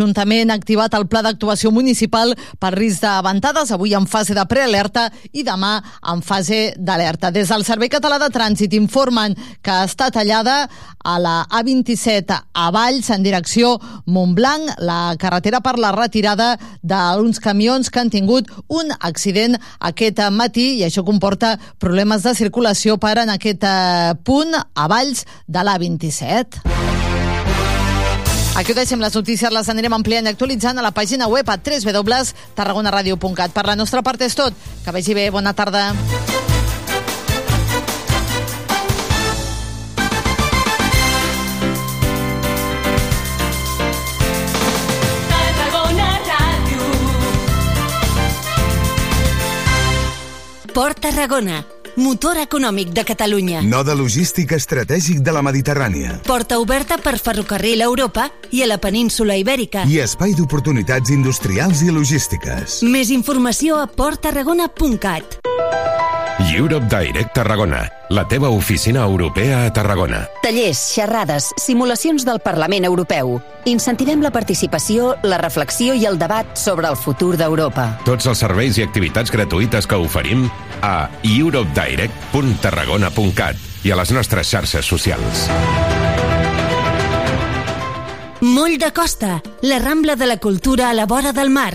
L'Ajuntament ha activat el pla d'actuació municipal per risc de ventades, avui en fase de prealerta i demà en fase d'alerta. Des del Servei Català de Trànsit informen que està tallada a la A27 a Valls en direcció Montblanc, la carretera per la retirada d'uns camions que han tingut un accident aquest matí i això comporta problemes de circulació per en aquest eh, punt a Valls de l'A27. Aquí ho deixem les notícies, les anirem ampliant i actualitzant a la pàgina web a www.tarragonaradio.cat. Per la nostra part és tot. Que vagi bé, bona tarda. Port Tarragona, motor econòmic de Catalunya. Node logístic estratègic de la Mediterrània. Porta oberta per ferrocarril a Europa i a la península Ibèrica. I espai d'oportunitats industrials i logístiques. Més informació a porttarragona.cat. Europe Direct Tarragona, la teva oficina europea a Tarragona. Tallers, xerrades, simulacions del Parlament Europeu. Incentivem la participació, la reflexió i el debat sobre el futur d'Europa. Tots els serveis i activitats gratuïtes que oferim a europedirect.tarragona.cat i a les nostres xarxes socials. Moll de Costa, la Rambla de la Cultura a la vora del mar.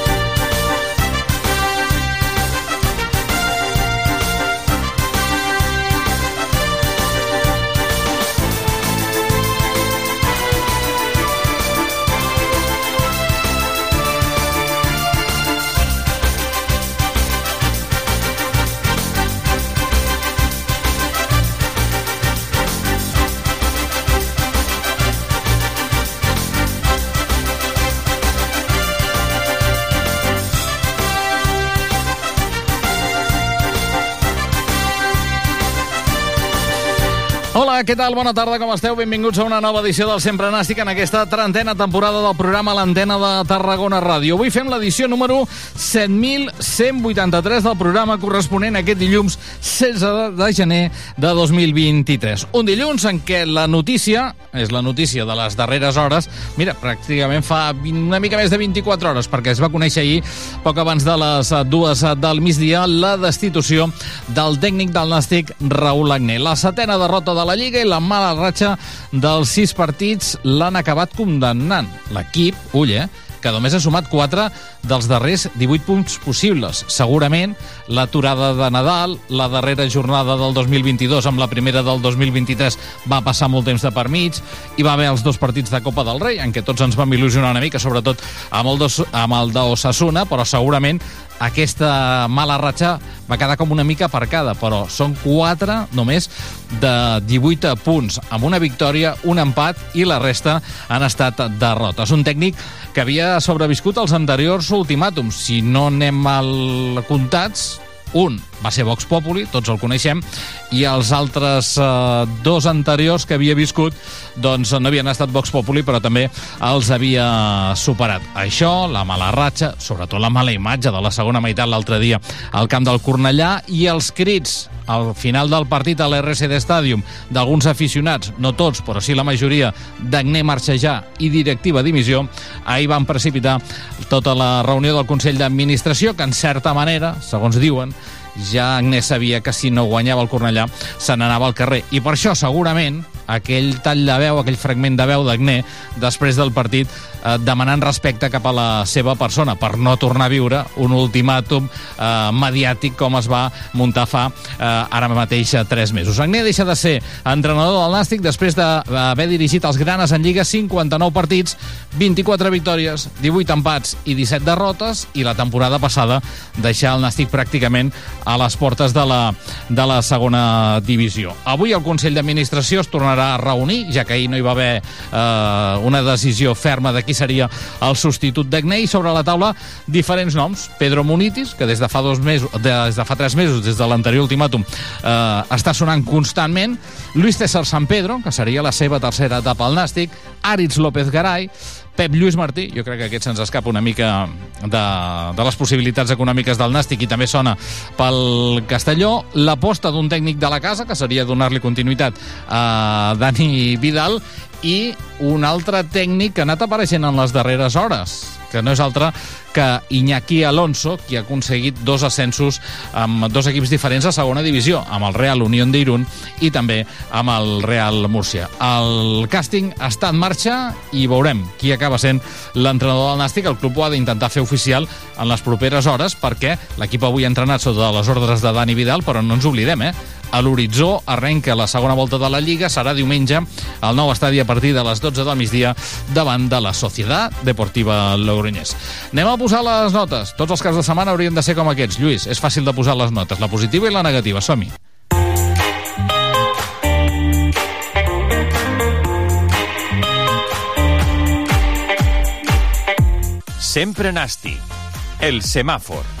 Què tal? Bona tarda, com esteu? Benvinguts a una nova edició del Sempre Nàstic en aquesta trentena temporada del programa L'Antena de Tarragona Ràdio. Avui fem l'edició número 7.183 del programa corresponent a aquest dilluns 16 de gener de 2023. Un dilluns en què la notícia, és la notícia de les darreres hores, mira, pràcticament fa 20, una mica més de 24 hores, perquè es va conèixer ahir, poc abans de les dues del migdia, la destitució del tècnic del Nàstic, Raül Agné. La setena derrota de la Lliga i la mala ratxa dels sis partits l'han acabat condemnant. L'equip, ull, eh, que només ha sumat 4 dels darrers 18 punts possibles. Segurament l'aturada de Nadal, la darrera jornada del 2022 amb la primera del 2023 va passar molt temps de per mig, i va haver els dos partits de Copa del Rei, en què tots ens vam il·lusionar una mica, sobretot amb el, dos, amb el d'Ossassuna, però segurament aquesta mala ratxa va quedar com una mica aparcada, però són 4 només de 18 punts, amb una victòria, un empat i la resta han estat derrotes. Un tècnic que havia sobreviscut als anteriors ultimàtums. Si no anem al comptats, un va ser Vox Populi, tots el coneixem, i els altres eh, dos anteriors que havia viscut doncs no havien estat Vox Populi, però també els havia superat. Això, la mala ratxa, sobretot la mala imatge de la segona meitat l'altre dia al camp del Cornellà i els crits al final del partit a l'RCD Stadium d'alguns aficionats, no tots, però sí la majoria, d'Agné marxejar i directiva dimissió, ahir van precipitar tota la reunió del Consell d'Administració, que en certa manera, segons diuen, ja Agnès sabia que si no guanyava el Cornellà se n'anava al carrer. I per això, segurament, aquell tall de veu, aquell fragment de veu d'Agné, després del partit, eh, demanant respecte cap a la seva persona, per no tornar a viure un ultimàtum eh, mediàtic com es va muntar fa eh, ara mateix tres mesos. Agné deixa de ser entrenador del Nàstic després d'haver dirigit els Granes en Lliga 59 partits, 24 victòries, 18 empats i 17 derrotes, i la temporada passada deixar el Nàstic pràcticament a les portes de la, de la segona divisió. Avui el Consell d'Administració es tornarà a reunir, ja que ahir no hi va haver eh, una decisió ferma de qui seria el substitut d'Agnei. Sobre la taula, diferents noms. Pedro Munitis, que des de fa dos mesos, des de fa tres mesos, des de l'anterior ultimàtum, eh, està sonant constantment. Luis César San Pedro, que seria la seva tercera etapa al Nàstic. Aritz López Garay, Pep Lluís Martí, jo crec que aquest se'ns escapa una mica de, de les possibilitats econòmiques del Nàstic i també sona pel Castelló. L'aposta d'un tècnic de la casa, que seria donar-li continuïtat a Dani Vidal, i un altre tècnic que ha anat apareixent en les darreres hores, que no és altre que Iñaki Alonso, qui ha aconseguit dos ascensos amb dos equips diferents a segona divisió, amb el Real Unión d'Irun i també amb el Real Múrcia. El càsting està en marxa i veurem qui acaba sent l'entrenador del Nàstic. El club ho ha d'intentar fer oficial en les properes hores perquè l'equip avui ha entrenat sota les ordres de Dani Vidal, però no ens oblidem, eh? a l'horitzó arrenca la segona volta de la Lliga, serà diumenge al nou estadi a partir de les 12 del migdia davant de la Societat Deportiva Logroñés. Anem a posar les notes. Tots els caps de setmana haurien de ser com aquests. Lluís, és fàcil de posar les notes, la positiva i la negativa. Som-hi. Sempre nàstic. El semàfor.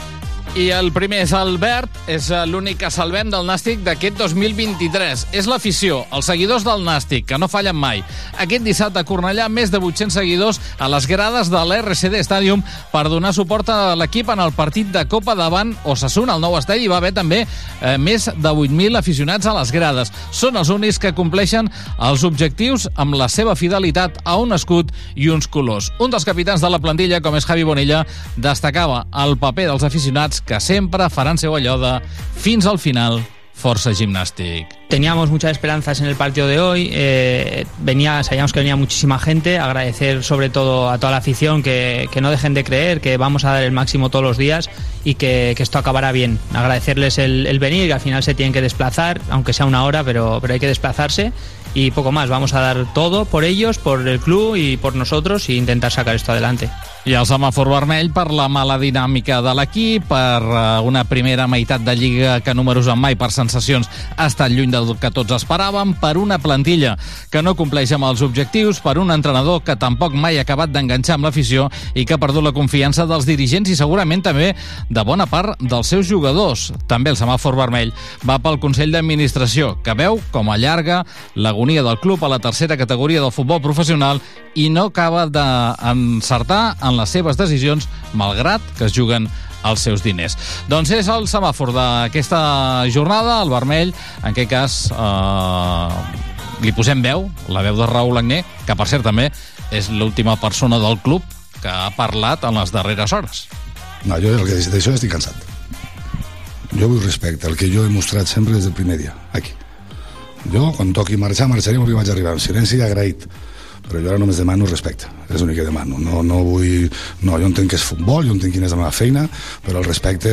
I el primer és el verd, és l'únic que salvem del Nàstic d'aquest 2023. És l'afició, els seguidors del Nàstic, que no fallen mai. Aquest dissabte a Cornellà, més de 800 seguidors a les grades de l'RCD Stadium per donar suport a l'equip en el partit de Copa davant Osasuna, al nou estadi. Hi va haver també eh, més de 8.000 aficionats a les grades. Són els únics que compleixen els objectius amb la seva fidelitat a un escut i uns colors. Un dels capitans de la plantilla, com és Javi Bonilla, destacava el paper dels aficionats que sempre faran fins al final Forza Gimnàstic. Teníamos muchas esperanzas en el partido de hoy. Eh, venía, sabíamos que venía muchísima gente. Agradecer sobre todo a toda la afición que, que, no dejen de creer, que vamos a dar el máximo todos los días y que, que esto acabará bien. Agradecerles el, el, venir, que al final se tienen que desplazar, aunque sea una hora, pero, pero hay que desplazarse. Y poco más. Vamos a dar todo por ellos, por el club y por nosotros e intentar sacar esto adelante. I el semàfor vermell per la mala dinàmica de l'equip, per uh, una primera meitat de Lliga que números en mai per sensacions ha estat lluny del que tots esperàvem, per una plantilla que no compleix amb els objectius, per un entrenador que tampoc mai ha acabat d'enganxar amb l'afició i que ha perdut la confiança dels dirigents i segurament també de bona part dels seus jugadors. També el semàfor vermell va pel Consell d'Administració, que veu com allarga l'agonia del club a la tercera categoria del futbol professional i no acaba d'encertar en les seves decisions, malgrat que es juguen els seus diners. Doncs és el semàfor d'aquesta jornada, el vermell, en aquest cas eh, li posem veu, la veu de Raül Agné, que per cert també és l'última persona del club que ha parlat en les darreres hores. No, jo el que d'això estic cansat. Jo vull respecte, el que jo he mostrat sempre des del primer dia, aquí. Jo, quan toqui marxar, marxaré perquè vaig arribar en silenci i agraït però jo ara només demano respecte, és l'únic que demano. No, no vull... No, jo entenc que és futbol, jo entenc quina és la meva feina, però el respecte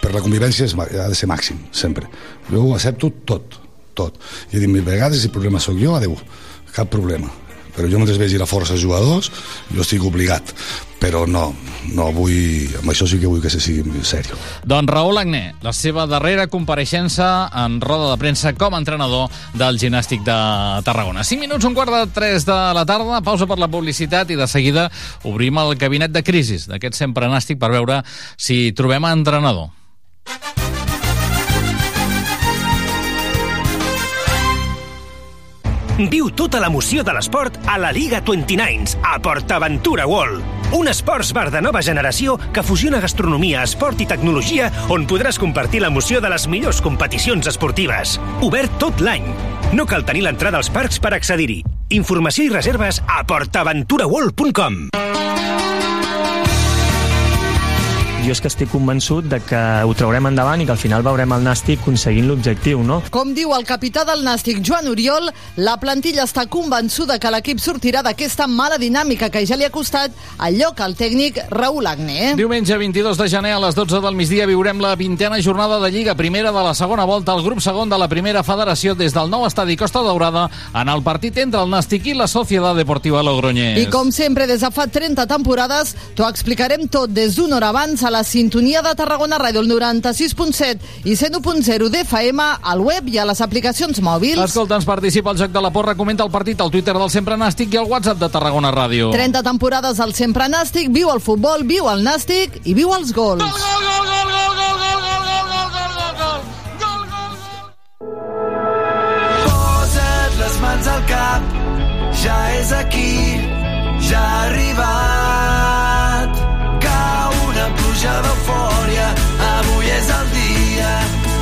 per la convivència és, ha de ser màxim, sempre. Jo ho accepto tot, tot. I he dit mil vegades, si problema sóc jo, adeu, cap problema. Però jo mentre vegi la força dels jugadors, jo estic obligat però no, no vull, amb això sí que vull que se sigui sèrio. Doncs Raül Agné, la seva darrera compareixença en roda de premsa com a entrenador del gimnàstic de Tarragona. 5 minuts, un quart de 3 de la tarda, pausa per la publicitat i de seguida obrim el gabinet de crisis d'aquest sempre nàstic per veure si trobem entrenador. Viu tota l'emoció de l'esport a la Liga 29 a PortAventura World. Un esports bar de nova generació que fusiona gastronomia, esport i tecnologia on podràs compartir l'emoció de les millors competicions esportives. Obert tot l'any. No cal tenir l'entrada als parcs per accedir-hi. Informació i reserves a portaventuraworld.com jo és que estic convençut de que ho traurem endavant i que al final veurem el Nàstic aconseguint l'objectiu, no? Com diu el capità del Nàstic, Joan Oriol, la plantilla està convençuda que l'equip sortirà d'aquesta mala dinàmica que ja li ha costat el lloc al tècnic Raül Agné. Diumenge 22 de gener a les 12 del migdia viurem la vintena jornada de Lliga Primera de la segona volta al grup segon de la Primera Federació des del nou estadi Costa Daurada en el partit entre el Nàstic i la Societat Deportiva Logroñés. I com sempre, des de fa 30 temporades, t'ho explicarem tot des d'una hora abans a la sintonia de Tarragona Ràdio, el 96.7 i 101.0 d'FM, al web i a les aplicacions mòbils. Escolta, ens participa al Joc de la Porra, comenta el partit al Twitter del Sempre Nàstic i al WhatsApp de Tarragona Ràdio. 30 temporades al Sempre Nàstic, viu el futbol, viu el Nàstic i viu els gols. Gol, gol, gol, gol, gol, gol, gol, gol, gol, gol, gol, gol, gol, gol. Posa't les mans al cap, ja és aquí, ja ha arribat pluja d'eufòria, avui és el dia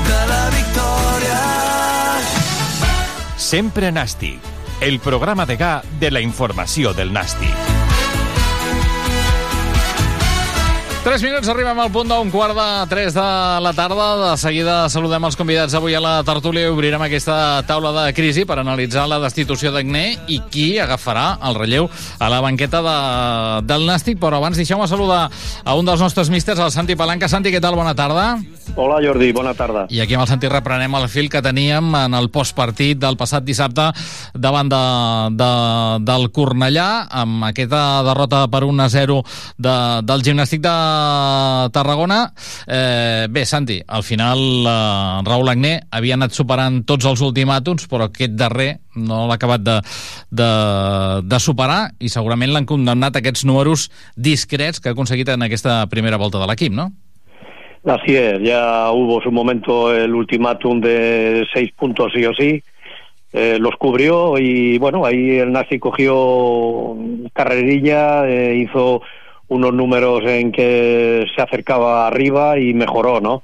de la victòria. Sempre Nàstic, el programa de GA de la informació del Nàstic. 3 minuts, arribem al punt d'un quart de 3 de la tarda. De seguida saludem els convidats avui a la tertúlia i obrirem aquesta taula de crisi per analitzar la destitució d'Agné i qui agafarà el relleu a la banqueta de, del Nàstic. Però abans deixeu-me saludar a un dels nostres místers, el Santi Palanca. Santi, què tal? Bona tarda. Hola, Jordi, bona tarda. I aquí amb el Santi reprenem el fil que teníem en el postpartit del passat dissabte davant de, de, del Cornellà, amb aquesta derrota per 1 a 0 de, del gimnàstic de Tarragona. Eh, bé, Santi, al final eh, Raül Agné havia anat superant tots els ultimàtums, però aquest darrer no l'ha acabat de, de, de superar i segurament l'han condemnat aquests números discrets que ha aconseguit en aquesta primera volta de l'equip, no? Así es, ya hubo su momento el ultimátum de seis puntos sí o sí, eh, los cubrió y bueno, ahí el Nazi cogió carrerilla, eh, hizo unos números en que se acercaba arriba y mejoró, ¿no?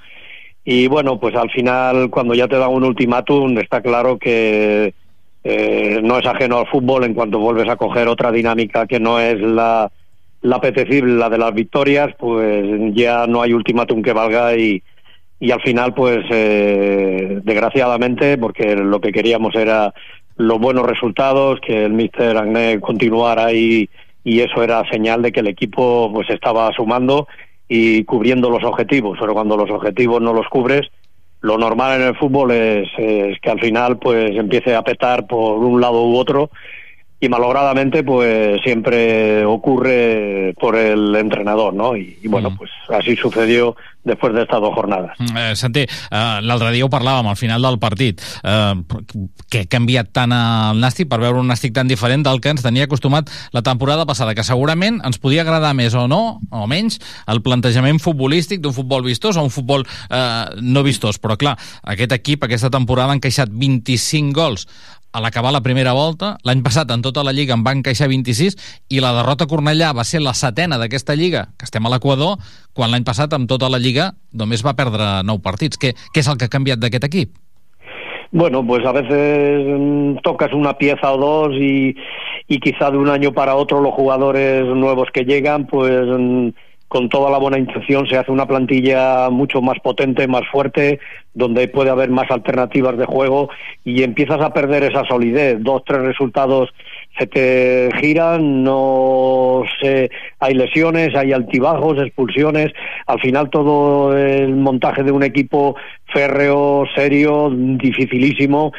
Y bueno, pues al final, cuando ya te dan un ultimátum, está claro que eh, no es ajeno al fútbol en cuanto vuelves a coger otra dinámica que no es la, apetecible, la de las victorias, pues ya no hay ultimátum que valga y, y al final, pues eh, desgraciadamente, porque lo que queríamos era los buenos resultados, que el Mister Agné continuara ahí y eso era señal de que el equipo pues estaba sumando y cubriendo los objetivos, pero cuando los objetivos no los cubres, lo normal en el fútbol es, que al final pues empiece a petar por un lado u otro y malogradamente pues siempre ocurre por el entrenador, ¿no? Y, y bueno, mm. pues así sucedió després d'estar dues jornades. Mm, eh, Santi, eh, l'altre dia ho parlàvem al final del partit, eh, que ha canviat tant el Nàstic per veure un Nàstic tan diferent del que ens tenia acostumat la temporada passada, que segurament ens podia agradar més o no, o menys, el plantejament futbolístic d'un futbol vistós o un futbol eh, no vistós, però clar, aquest equip aquesta temporada han queixat 25 gols a l'acabar la primera volta. L'any passat, en tota la Lliga, en van queixar 26 i la derrota a Cornellà va ser la setena d'aquesta Lliga, que estem a l'Equador, quan l'any passat, amb tota la Lliga, només va perdre 9 partits. Què, què és el que ha canviat d'aquest equip? Bueno, pues a veces mm, tocas una pieza o dos y, y quizá de un año para otro los jugadores nuevos que llegan, pues mm, con toda la buena intención se hace una plantilla mucho más potente, más fuerte, donde puede haber más alternativas de juego y empiezas a perder esa solidez. Dos, tres resultados se te giran, no sé, hay lesiones, hay altibajos, expulsiones. Al final todo el montaje de un equipo férreo, serio, dificilísimo,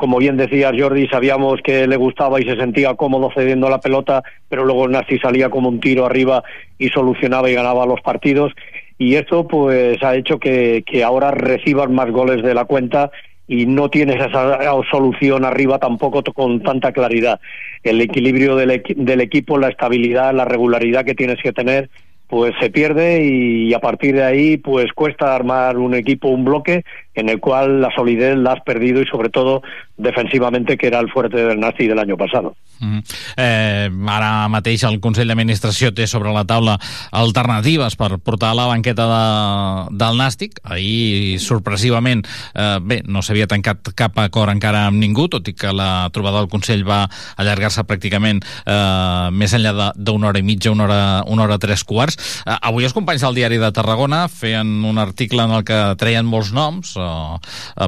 como bien decía Jordi, sabíamos que le gustaba y se sentía cómodo cediendo la pelota, pero luego Nasti salía como un tiro arriba y solucionaba y ganaba los partidos. Y esto pues ha hecho que, que ahora reciban más goles de la cuenta y no tienes esa solución arriba tampoco con tanta claridad. El equilibrio del, del equipo, la estabilidad, la regularidad que tienes que tener pues se pierde y a partir de ahí pues cuesta armar un equipo, un bloque en el cual la solidez la has perdido y sobre todo defensivamente que era el fuerte del Nazi del año pasado. Mm -hmm. eh, ara mateix el Consell d'Administració té sobre la taula alternatives per portar a la banqueta de, del Nàstic. Ahir, sorpresivament, eh, bé, no s'havia tancat cap acord encara amb ningú, tot i que la trobada del Consell va allargar-se pràcticament eh, més enllà d'una hora i mitja, una hora, una hora tres quarts. Eh, avui els companys del diari de Tarragona feien un article en el que treien molts noms, eh,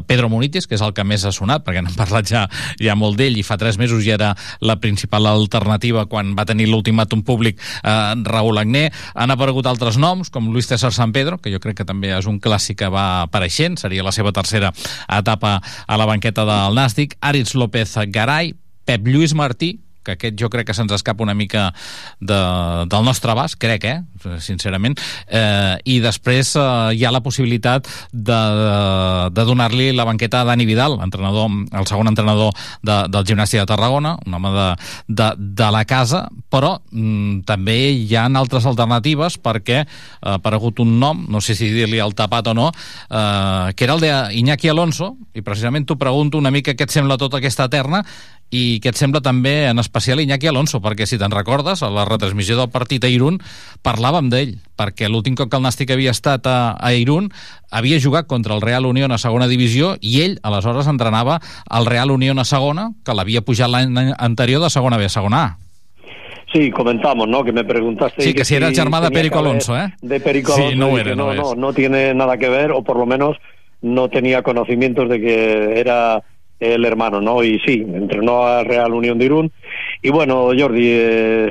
Pedro Munitis, que és el que més ha sonat, perquè n'hem parlat ja, ja molt d'ell, i fa tres mesos ja era la principal alternativa quan va tenir l'ultimàtum públic eh, Raül Agné. Han aparegut altres noms, com Luis César San Pedro, que jo crec que també és un clàssic que va apareixent, seria la seva tercera etapa a la banqueta del Nàstic, Aritz López Garay, Pep Lluís Martí, que aquest jo crec que se'ns escapa una mica de, del nostre abast, crec, eh? sincerament, eh, i després eh, hi ha la possibilitat de, de donar-li la banqueta a Dani Vidal, entrenador, el segon entrenador de, del Gimnàstic de Tarragona, un home de, de, de la casa, però mm, també hi ha altres alternatives perquè ha aparegut un nom, no sé si dir-li el tapat o no, eh, que era el d'Iñaki Alonso, i precisament t'ho pregunto una mica què et sembla tota aquesta terna i què et sembla també en especial Iñaki Alonso, perquè si te'n recordes, a la retransmissió del partit a Irún parlàvem d'ell, perquè l'últim cop que el Nàstic havia estat a, a Irún havia jugat contra el Real Unión a segona divisió i ell aleshores entrenava el Real Unión a segona, que l'havia pujat l'any anterior de segona B a segona A. Sí, comentamos, ¿no? Que me preguntaste. Sí, que, que si era el germà de Perico Alonso, ¿eh? De Perico Alonso. Sí, no, era, no, no, no, no tiene nada que ver, o por lo menos no tenía conocimientos de que era el hermano, ¿no? Y sí, entrenó a Real Unión de Irún. Y bueno, Jordi, eh,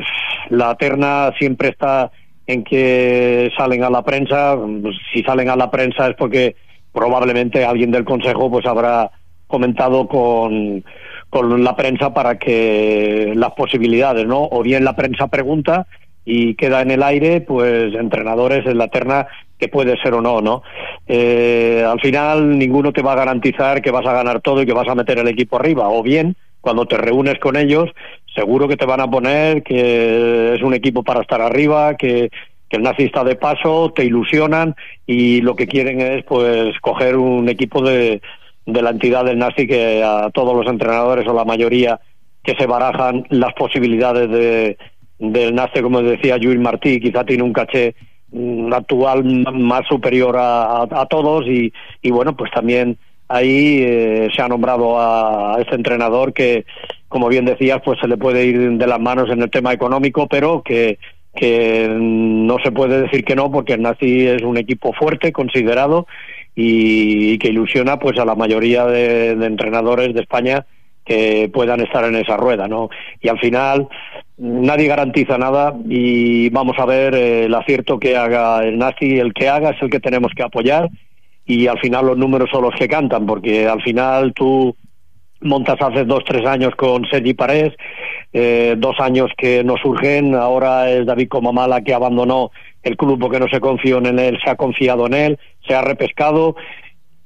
la terna siempre está en que salen a la prensa. Si salen a la prensa es porque probablemente alguien del Consejo pues habrá comentado con, con la prensa para que las posibilidades, ¿no? O bien la prensa pregunta y queda en el aire, pues entrenadores en la terna que puede ser o no, ¿no? Eh, al final ninguno te va a garantizar que vas a ganar todo y que vas a meter el equipo arriba, o bien cuando te reúnes con ellos, seguro que te van a poner que es un equipo para estar arriba, que, que el nazi está de paso, te ilusionan y lo que quieren es pues coger un equipo de, de la entidad del nazi que a todos los entrenadores o la mayoría que se barajan las posibilidades de, del Nace, como decía Lluís Martí, quizá tiene un caché mm, actual más superior a, todos y, y, bueno, pues también ahí eh, se ha nombrado a, a, este entrenador que, como bien decías, pues se le puede ir de las manos en el tema económico, pero que, no se puede decir que no porque el Nazi es un equipo fuerte, considerado y, que ilusiona pues a la mayoría de entrenadores de España que puedan estar en esa rueda, ¿no? Y al final nadie garantiza nada y vamos a ver eh, el acierto que haga el nazi, el que haga es el que tenemos que apoyar y al final los números son los que cantan, porque al final tú montas hace dos, tres años con Sergi Parés, eh, dos años que no surgen, ahora es David Comamala que abandonó el club porque no se confió en él, se ha confiado en él, se ha repescado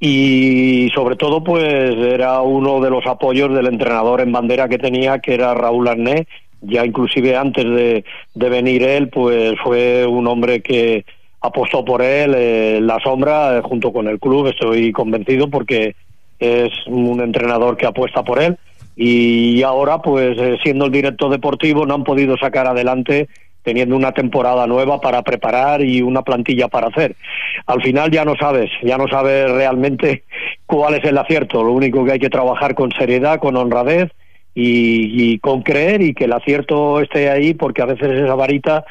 y sobre todo pues era uno de los apoyos del entrenador en bandera que tenía que era Raúl Arné ya inclusive antes de, venir él pues fue un hombre que apostó por él eh, la sombra eh, junto con el club. Estoy convencido porque es un entrenador que apuesta por él. Y ahora pues eh, siendo el director deportivo no han podido sacar adelante teniendo una temporada nueva para preparar y una plantilla para hacer. Al final ya no sabes, ya no sabes realmente cuál es el acierto. Lo único que hay que trabajar con seriedad, con honradez y, con creer y que el acierto esté ahí, porque a veces esa varita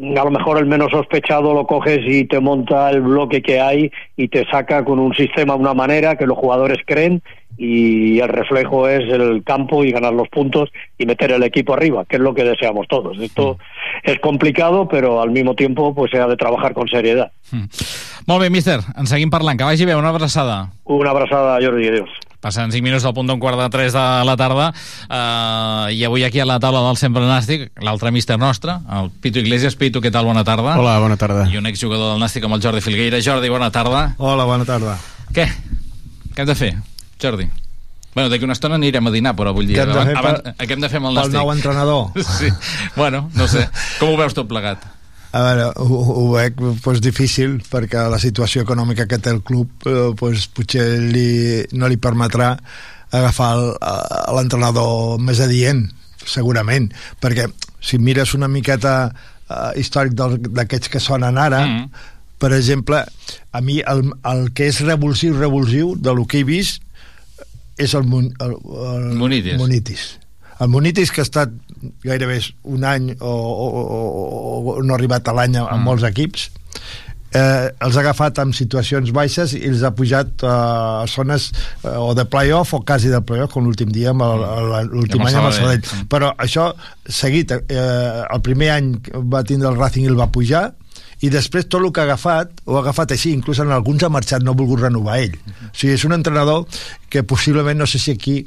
a lo mejor el menos sospechado lo coges y te monta el bloque que hay y te saca con un sistema, una manera que los jugadores creen y el reflejo es el campo y ganar los puntos y meter el equipo arriba, que es lo que deseamos todos. Esto es complicado, pero al mismo tiempo pues se ha de trabajar con seriedad. Mm. Molt bé, míster, seguim parlant. Que vagi bé, una abraçada. Una abraçada, Jordi, adiós. Passen 5 minuts del punt d'un quart de 3 de la tarda uh, i avui aquí a la taula del Sempre Nàstic, l'altre míster nostre, el Pitu Iglesias. Pitu, què tal? Bona tarda. Hola, bona tarda. I un exjugador del Nàstic amb el Jordi Filgueira. Jordi, bona tarda. Hola, bona tarda. Què? Què hem de fer, Jordi? Bueno, d'aquí una estona anirem a dinar, però vull dir... Què hem de fer abans, per- què hem de fer amb el pel Nàstic? nou entrenador? Sí, bueno, no sé. Com ho veus tot plegat? A veure, ho, ho veig pues, difícil perquè la situació econòmica que té el club eh, pues, potser li, no li permetrà agafar l'entrenador més adient, segurament, perquè si mires una miqueta eh, històric d'aquests que sonen ara, mm. per exemple, a mi el, el que és revulsiu, revulsiu de lo que he vist és el, el, el Munitis. Munitis. El Munitis, que ha estat gairebé un any o, o, o, o no ha arribat a l'any a, a molts equips, eh, els ha agafat en situacions baixes i els ha pujat eh, a zones eh, o de playoff o quasi de playoff, com l'últim dia amb el- l'últim Amb any amb el Sabadell. Però això, seguit, eh, el primer any va tindre el Racing i el va pujar, i després tot el que ha agafat, ho ha agafat així, inclús en alguns ha marxat, no ha volgut renovar ell. O sigui, és un entrenador que possiblement, no sé si aquí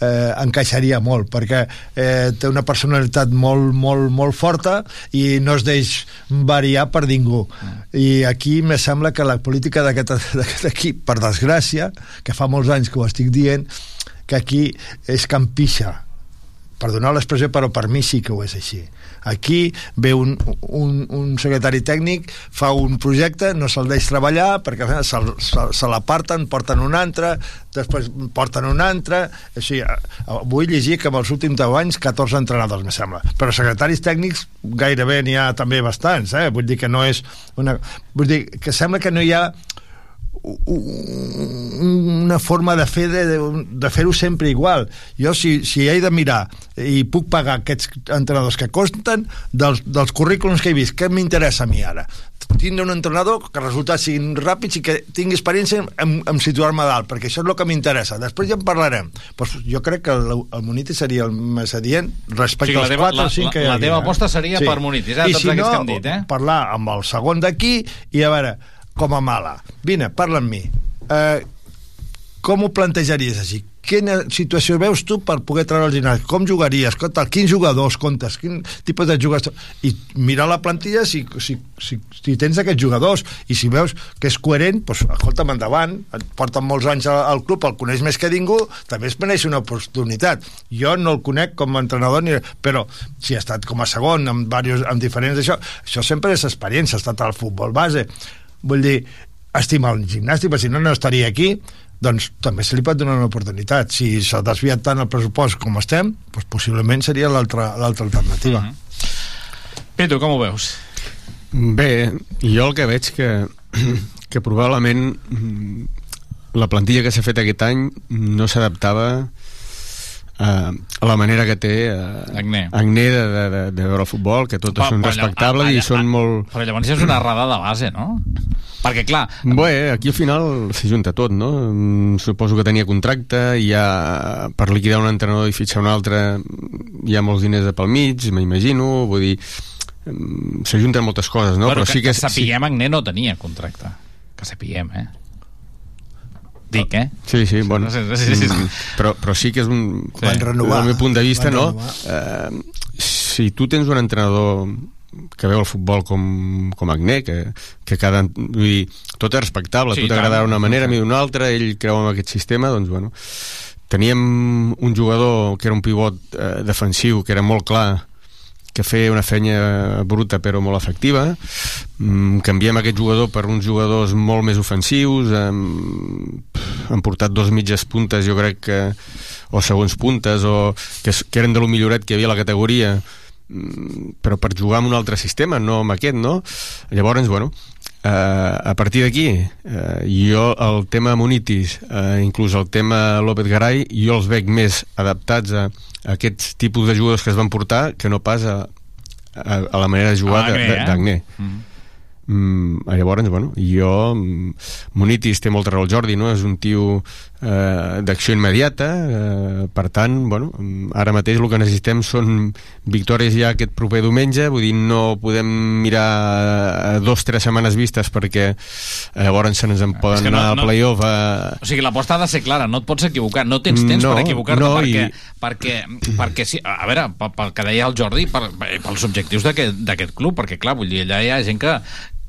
eh, encaixaria molt, perquè eh, té una personalitat molt, molt, molt forta i no es deix variar per ningú. I aquí me sembla que la política d'aquest equip, per desgràcia, que fa molts anys que ho estic dient, que aquí és campixa, perdoneu l'expressió, però per mi sí que ho és així. Aquí ve un, un, un secretari tècnic, fa un projecte, no se'l deix treballar, perquè se, se, se l'aparten, porten un altre, després porten un altre... Eh, vull llegir que en els últims 10 anys 14 entrenadors, me sembla. Però secretaris tècnics gairebé n'hi ha també bastants, eh? Vull dir que no és una... Vull dir que sembla que no hi ha una forma de fer de, de, fer-ho sempre igual jo si, si he de mirar i puc pagar aquests entrenadors que costen dels, dels currículums que he vist què m'interessa a mi ara? tindre un entrenador que resultats siguin ràpids i que tingui experiència en, en situar-me a dalt perquè això és el que m'interessa, després ja en parlarem pues jo crec que el, el Munitis seria el més adient respecte O sigui, la als teva- 4 o la- 5 que hi la ha teva eh? aposta seria per Munitis, eh, I si no, dit, eh? parlar amb el segon d'aquí i a veure, com a mala vine, parla amb mi eh, com ho plantejaries així? Quina situació veus tu per poder treure el ginàs? Com jugaries? Escolta, quins jugadors comptes? Quin tipus de jugadors? I mirar la plantilla si, si, si, si tens aquests jugadors i si veus que és coherent, doncs, escolta'm, endavant. Et porten molts anys al, al club, el coneix més que ningú, també es mereix una oportunitat. Jo no el conec com a entrenador, ni, però si ha estat com a segon, amb, diversos, amb diferents d'això, això sempre és experiència, ha estat al futbol base. Vull dir, estima el gimnàstic, perquè si no, no estaria aquí, doncs també se li pot donar una oportunitat. Si s'ha desviat tant el pressupost com estem, doncs possiblement seria l'altra l'altra alternativa. Mm -hmm. Pitu, com ho veus? Bé, jo el que veig que, que probablement la plantilla que s'ha fet aquest any no s'adaptava a, a la manera que té uh, Agné. Agné de, de, de, de veure el futbol, que tots Però- són però respectables allà- i són molt... Però llavors és una errada de base, no? Perquè, clar... Bé, aquí al final s'hi junta tot, no? Mm, Suposo que tenia contracte, hi ha, per liquidar un entrenador i fitxar un altre, hi ha molts diners de pel mig, m'imagino, vull dir, mm, s'ajunten moltes coses, no? Bueno, Però sí que... que sapiguem, Agné no tenia contracte. Que sapiguem, eh? Dic, eh? Sí, sí, bueno. Sí, sí, sí, sí. Mm, Però, però sí que és un... Van renovar. Del meu punt de vista, no? Eh, si tu tens un entrenador que veu el futbol com, com Agné, que, que cada... Vull dir, tot és respectable, Sí, sí, tu t'agradarà d'una manera, a mi d'una altra, ell creu en aquest sistema, doncs, bueno... Teníem un jugador que era un pivot eh, defensiu, que era molt clar, que feia una feina bruta però molt efectiva mm, canviem aquest jugador per uns jugadors molt més ofensius hem, han portat dos mitges puntes jo crec que o segons puntes o que, que eren de lo milloret que hi havia a la categoria mm, però per jugar amb un altre sistema no amb aquest, no? Llavors, bueno eh, a partir d'aquí eh, jo el tema Munitis eh, inclús el tema López Garay jo els veig més adaptats a aquests tipus de jugadors que es van portar que no pas a, a, a la manera de jugar A de- Agné, de- eh? d'Agné Mm. Mm, llavors, bueno, jo... mm, Munitis té molta raó el Jordi, no? És un tio eh, d'acció immediata, eh, per tant, bueno, ara mateix el que necessitem són victòries ja aquest proper diumenge, vull dir, no podem mirar a dos, tres setmanes vistes perquè eh, llavors se ens en poden que no- anar al no- playoff a... O sigui, l'aposta ha de ser clara, no et pots equivocar, no tens temps No, per equivocar-te no, perquè, i- perquè, perquè sí, a veure, pel, pel que deia el Jordi, pels objectius d'aquest club, perquè clar, vull dir, allà hi ha gent que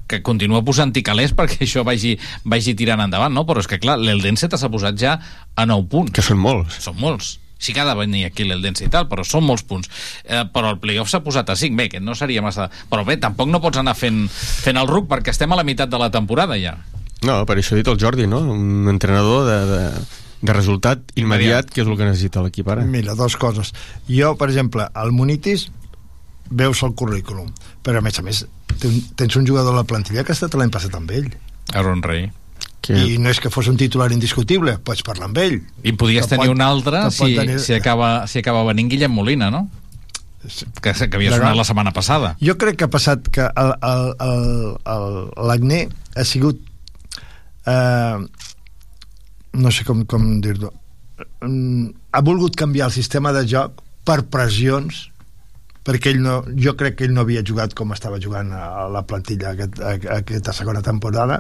que continua posant calés perquè això vagi, vagi tirant endavant, no? Però és que, clar, l'Eldense s'ha posat ja a 9 punts. Que són molts. Són molts. Sí que ha de venir aquí l'Eldense i tal, però són molts punts. Eh, però el playoff s'ha posat a 5, bé, que no seria massa... Però bé, tampoc no pots anar fent, fent el ruc perquè estem a la meitat de la temporada ja. No, per això he dit el Jordi, no? Un entrenador de, de, de resultat immediat, que és el que necessita l'equip ara. Mira, dues coses. Jo, per exemple, al Munitis veus el currículum, però a més a més ten- tens un jugador a la plantilla que ha estat l'any passat amb ell. Aaron Rey. Que... I no és que fos un titular indiscutible, pots parlar amb ell. I podries Que tenir pot- un altre si, tenir- si, acaba, si acaba venint Guillem Molina, no? Que, que havia sonat la setmana passada. Jo crec que ha passat que el- el- el- el- l'Agné ha sigut eh, no sé com, com dir-ho Mm, ha volgut canviar el sistema de joc per pressions perquè ell no, jo crec que ell no havia jugat com estava jugant a la plantilla aquest, a, aquesta segona temporada.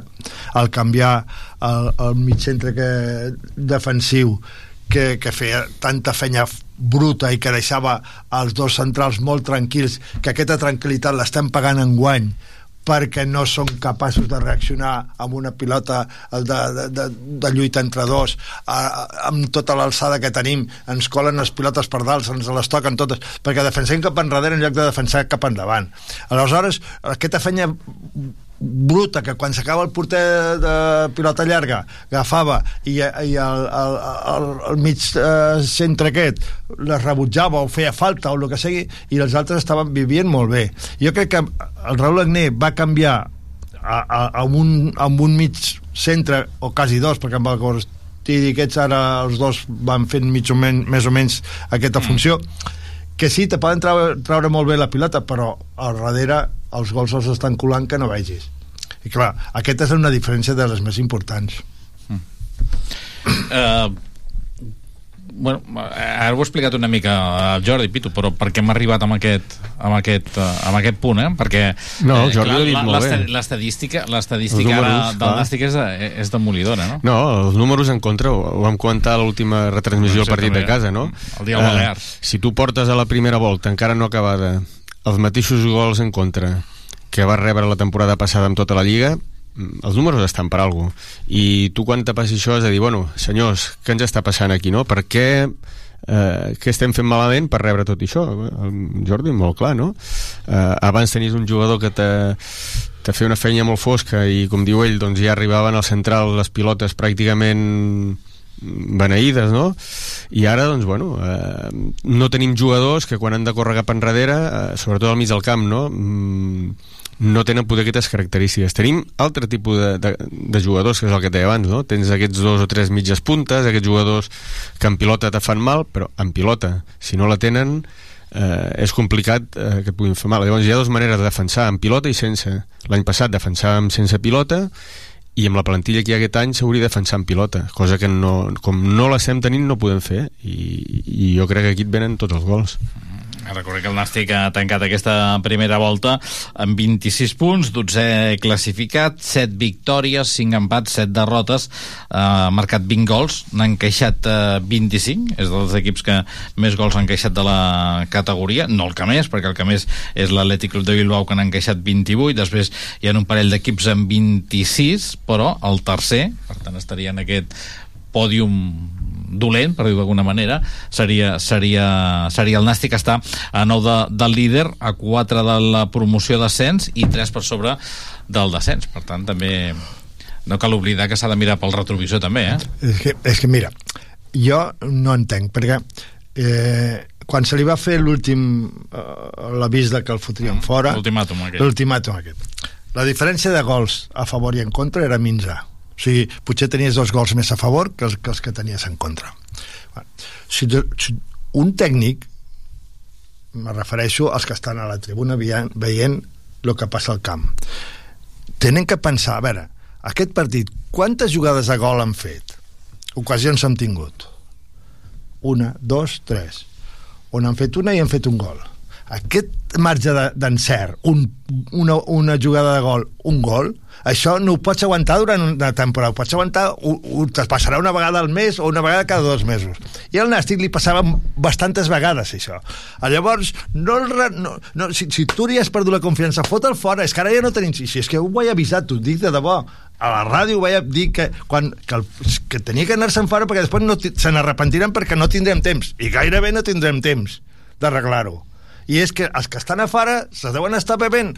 Al canviar el, el mig centre que, defensiu que, que feia tanta fenya bruta i que deixava els dos centrals molt tranquils que aquesta tranquil·litat l'estem pagant en guany perquè no són capaços de reaccionar amb una pilota de, de, de, de lluita entre dos a, a, amb tota l'alçada que tenim. Ens colen les pilotes per dalt, ens les toquen totes perquè defensem cap enrere en lloc de defensar cap endavant. Aleshores aquesta fenya bruta que quan s'acaba el porter de pilota llarga agafava i, i el, el, el, el mig eh, centre aquest les rebutjava o feia falta o el que sigui i els altres estaven vivint molt bé. Jo crec que el Raúl Agné va canviar a, a, a, un, a un mig centre o quasi dos perquè amb el i aquests ara els dos van fent mig o men, més o menys aquesta funció que sí, te poden traure, traure molt bé la pilota però al darrere els gols els estan colant que no vegis i clar, aquesta és una diferència de les més importants Eh, bueno, ara ho he explicat una mica al Jordi Pitu, però per què hem arribat amb aquest, amb aquest, eh, amb aquest punt, eh? Perquè No, el Jordi ho ha dit la- molt bé. L'estadística l'estadística ara números, del clar. Nàstic és, és demolidora, no? No, els números en contra ho, ho vam comentar a l'última retransmissió del partit de casa, no? El dia del Eh, Balears. si tu portes a la primera volta, encara no acabada, els mateixos gols en contra que va rebre la temporada passada amb tota la Lliga, mm, els números estan per alguna I tu quan te passi això has de dir, bueno, senyors, què ens està passant aquí, no? Per què eh, què estem fent malament per rebre tot això el Jordi, molt clar, no? Eh, abans tenies un jugador que te, te feia una feina molt fosca i com diu ell, doncs ja arribaven al central les pilotes pràcticament beneïdes, no? I ara, doncs, bueno, eh, no tenim jugadors que quan han de córrer cap enrere, eh, sobretot al mig del camp, no? Mm, no tenen poder aquestes característiques. Tenim altre tipus de, de, de jugadors, que és el que deia abans, no? Tens aquests dos o tres mitges puntes, aquests jugadors que en pilota te fan mal, però en pilota, si no la tenen, eh, és complicat eh, que et puguin fer mal. Llavors hi ha dues maneres de defensar, amb pilota i sense. L'any passat defensàvem sense pilota i amb la plantilla que hi ha aquest any s'hauria de defensar amb pilota, cosa que no, com no l'estem tenint no podem fer i, i jo crec que aquí et venen tots els gols. Recordem que el Nàstic ha tancat aquesta primera volta amb 26 punts, 12 classificat, 7 victòries, 5 empats, 7 derrotes, ha marcat 20 gols, n'ha encaixat eh, 25, és dels equips que més gols han encaixat de la categoria, no el que més, perquè el que més és l'Atlètic Club de Bilbao, que n'ha encaixat 28, després hi ha un parell d'equips amb 26, però el tercer, per tant estaria en aquest pòdium dolent, per dir-ho d'alguna manera, seria, seria, seria el Nàstic que està a 9 de, del líder, a 4 de la promoció d'ascens i 3 per sobre del descens. Per tant, també no cal oblidar que s'ha de mirar pel retrovisor també, eh? és que, és que mira jo no entenc perquè eh, quan se li va fer l'últim eh, l'avís de que el fotrien fora L'ultimàtum aquest. aquest la diferència de gols a favor i en contra era minsa o sigui, potser tenies dos gols més a favor que els que, els que tenies en contra si, si un tècnic me refereixo als que estan a la tribuna veient, veient el que passa al camp tenen que pensar, a veure, aquest partit, quantes jugades de gol han fet? Ocasions hem tingut? Una, dos, tres. On han fet una i han fet un gol. Aquest marge de- d'encert, un, una, una jugada de gol, un gol, això no ho pots aguantar durant una temporada, ho pots aguantar, ho, ho, passarà una vegada al mes o una vegada cada dos mesos. I al Nàstic li passava bastantes vegades, això. Llavors, no, el no, no, si, si tu li has perdut la confiança, fot'l fora, és que ara ja no tenim... Si és que ho vaig avisar, t'ho dic de debò, a la ràdio vaig dir que, quan, que, el, que tenia que anar-se'n fora perquè després no, se n'arrepentiran perquè no tindrem temps, i gairebé no tindrem temps d'arreglar-ho i és que els que estan a fora se deuen estar bevent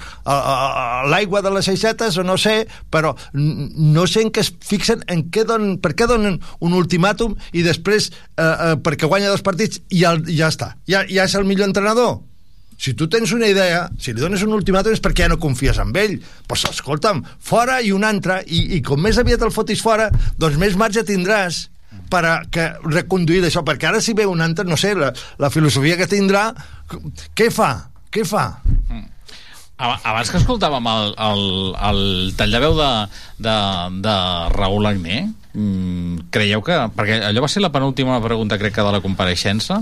l'aigua de les aixetes o no sé, però no sé en què es fixen, en què donen, per què donen un ultimàtum i després eh, eh, perquè guanya dos partits i ja, ja està, ja, ja és el millor entrenador. Si tu tens una idea, si li dones un ultimàtum és perquè ja no confies en ell. Doncs pues, escolta'm, fora i un altre, i, i com més aviat el fotis fora, doncs més marge tindràs per a que reconduir això, perquè ara si ve un altre, no sé, la, la filosofia que tindrà, què fa? Què fa? Ab- Abans que escoltàvem el, el, el tall de veu de, de, de Raül Agné, mm, creieu que... Perquè allò va ser la penúltima pregunta, crec que, de la compareixença.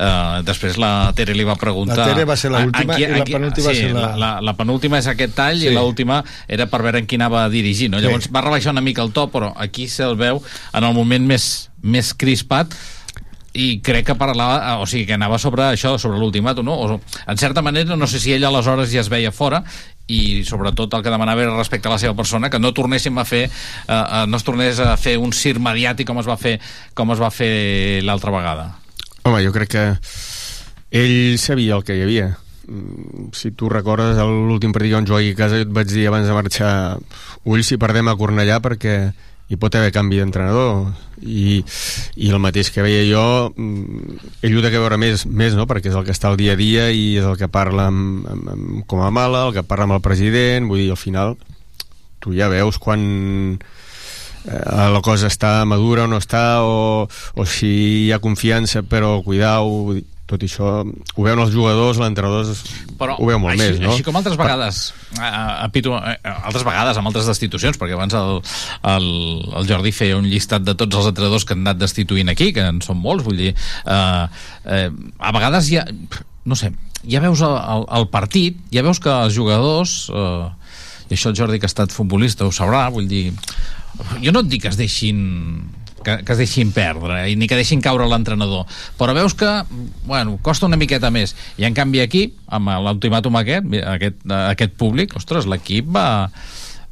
Uh, després la Tere li va preguntar... La Tere va ser l'última i la penúltima va sí, ser la- la... La, penúltima és aquest tall Sí. i l'última era per veure en qui anava a dirigir. No? Sí. Llavors va rebaixar una mica el to, però aquí se'l veu en el moment més, més crispat i crec que parlava, o sigui, que anava sobre això, sobre l'ultimàtum, no? O, en certa manera, no sé si ell aleshores ja es veia fora i sobretot el que demanava era respecte a la seva persona que no tornéssim a fer eh, eh, no es tornés a fer un circ mediàtic com es va fer com es va fer l'altra vegada Home, jo crec que ell sabia el que hi havia. Mm, Si tu recordes l'últim partit que jugar aquí a casa, jo et vaig dir abans de marxar ulls si perdem a Cornellà perquè hi pot haver canvi d'entrenador i, i el mateix que veia jo mm, ell ho té que veure més, més no? perquè és el que està al dia a dia i és el que parla amb, amb, amb, com a mala, el que parla amb el president vull dir, al final tu ja veus quan la cosa està madura o no està o, o si hi ha confiança però cuidau tot això ho veuen els jugadors, l'entrenador ho veu molt així, més no? així com altres vegades a, a Pitu, a, altres vegades amb altres destitucions perquè abans el, el, el Jordi feia un llistat de tots els entrenadors que han anat destituint aquí que en són molts, vull dir eh, eh, a vegades ja no sé, ja veus el, el, el partit ja veus que els jugadors eh, i això el Jordi que ha estat futbolista ho sabrà, vull dir jo no et dic que es deixin que, que es deixin perdre i ni que deixin caure l'entrenador però veus que, bueno, costa una miqueta més. I en canvi aquí, amb l'ultimàtum aquest, aquest, aquest públic ostres, l'equip va,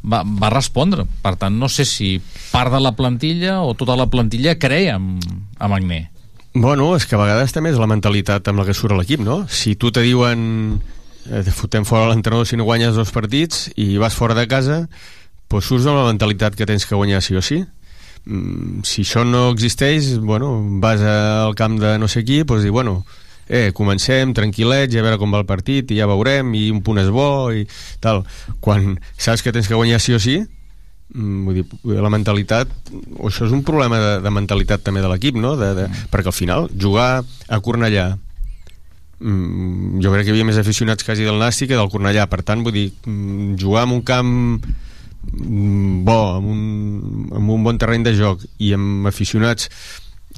va, va respondre. Per tant no sé si part de la plantilla o tota la plantilla creia amb, amb Agné. Bueno, és que a vegades també és la mentalitat amb la que surt l'equip, no? Si tu te diuen eh, te fotem fora l'entrenador si no guanyes dos partits i vas fora de casa, doncs surts amb la mentalitat que tens que guanyar sí o sí. Mm, si això no existeix, bueno, vas al camp de no sé qui, doncs dir, bueno, eh, comencem tranquil·lets i a veure com va el partit i ja veurem i un punt és bo i tal. Quan saps que tens que guanyar sí o sí, Mm, vull dir, la mentalitat o això és un problema de, de mentalitat també de l'equip no? de, de, perquè al final jugar a Cornellà mm, jo crec que hi havia més aficionats quasi del Nàstic que del Cornellà. Per tant vull dir, mm, jugar en un camp mm, bo amb un, amb un bon terreny de joc i amb aficionats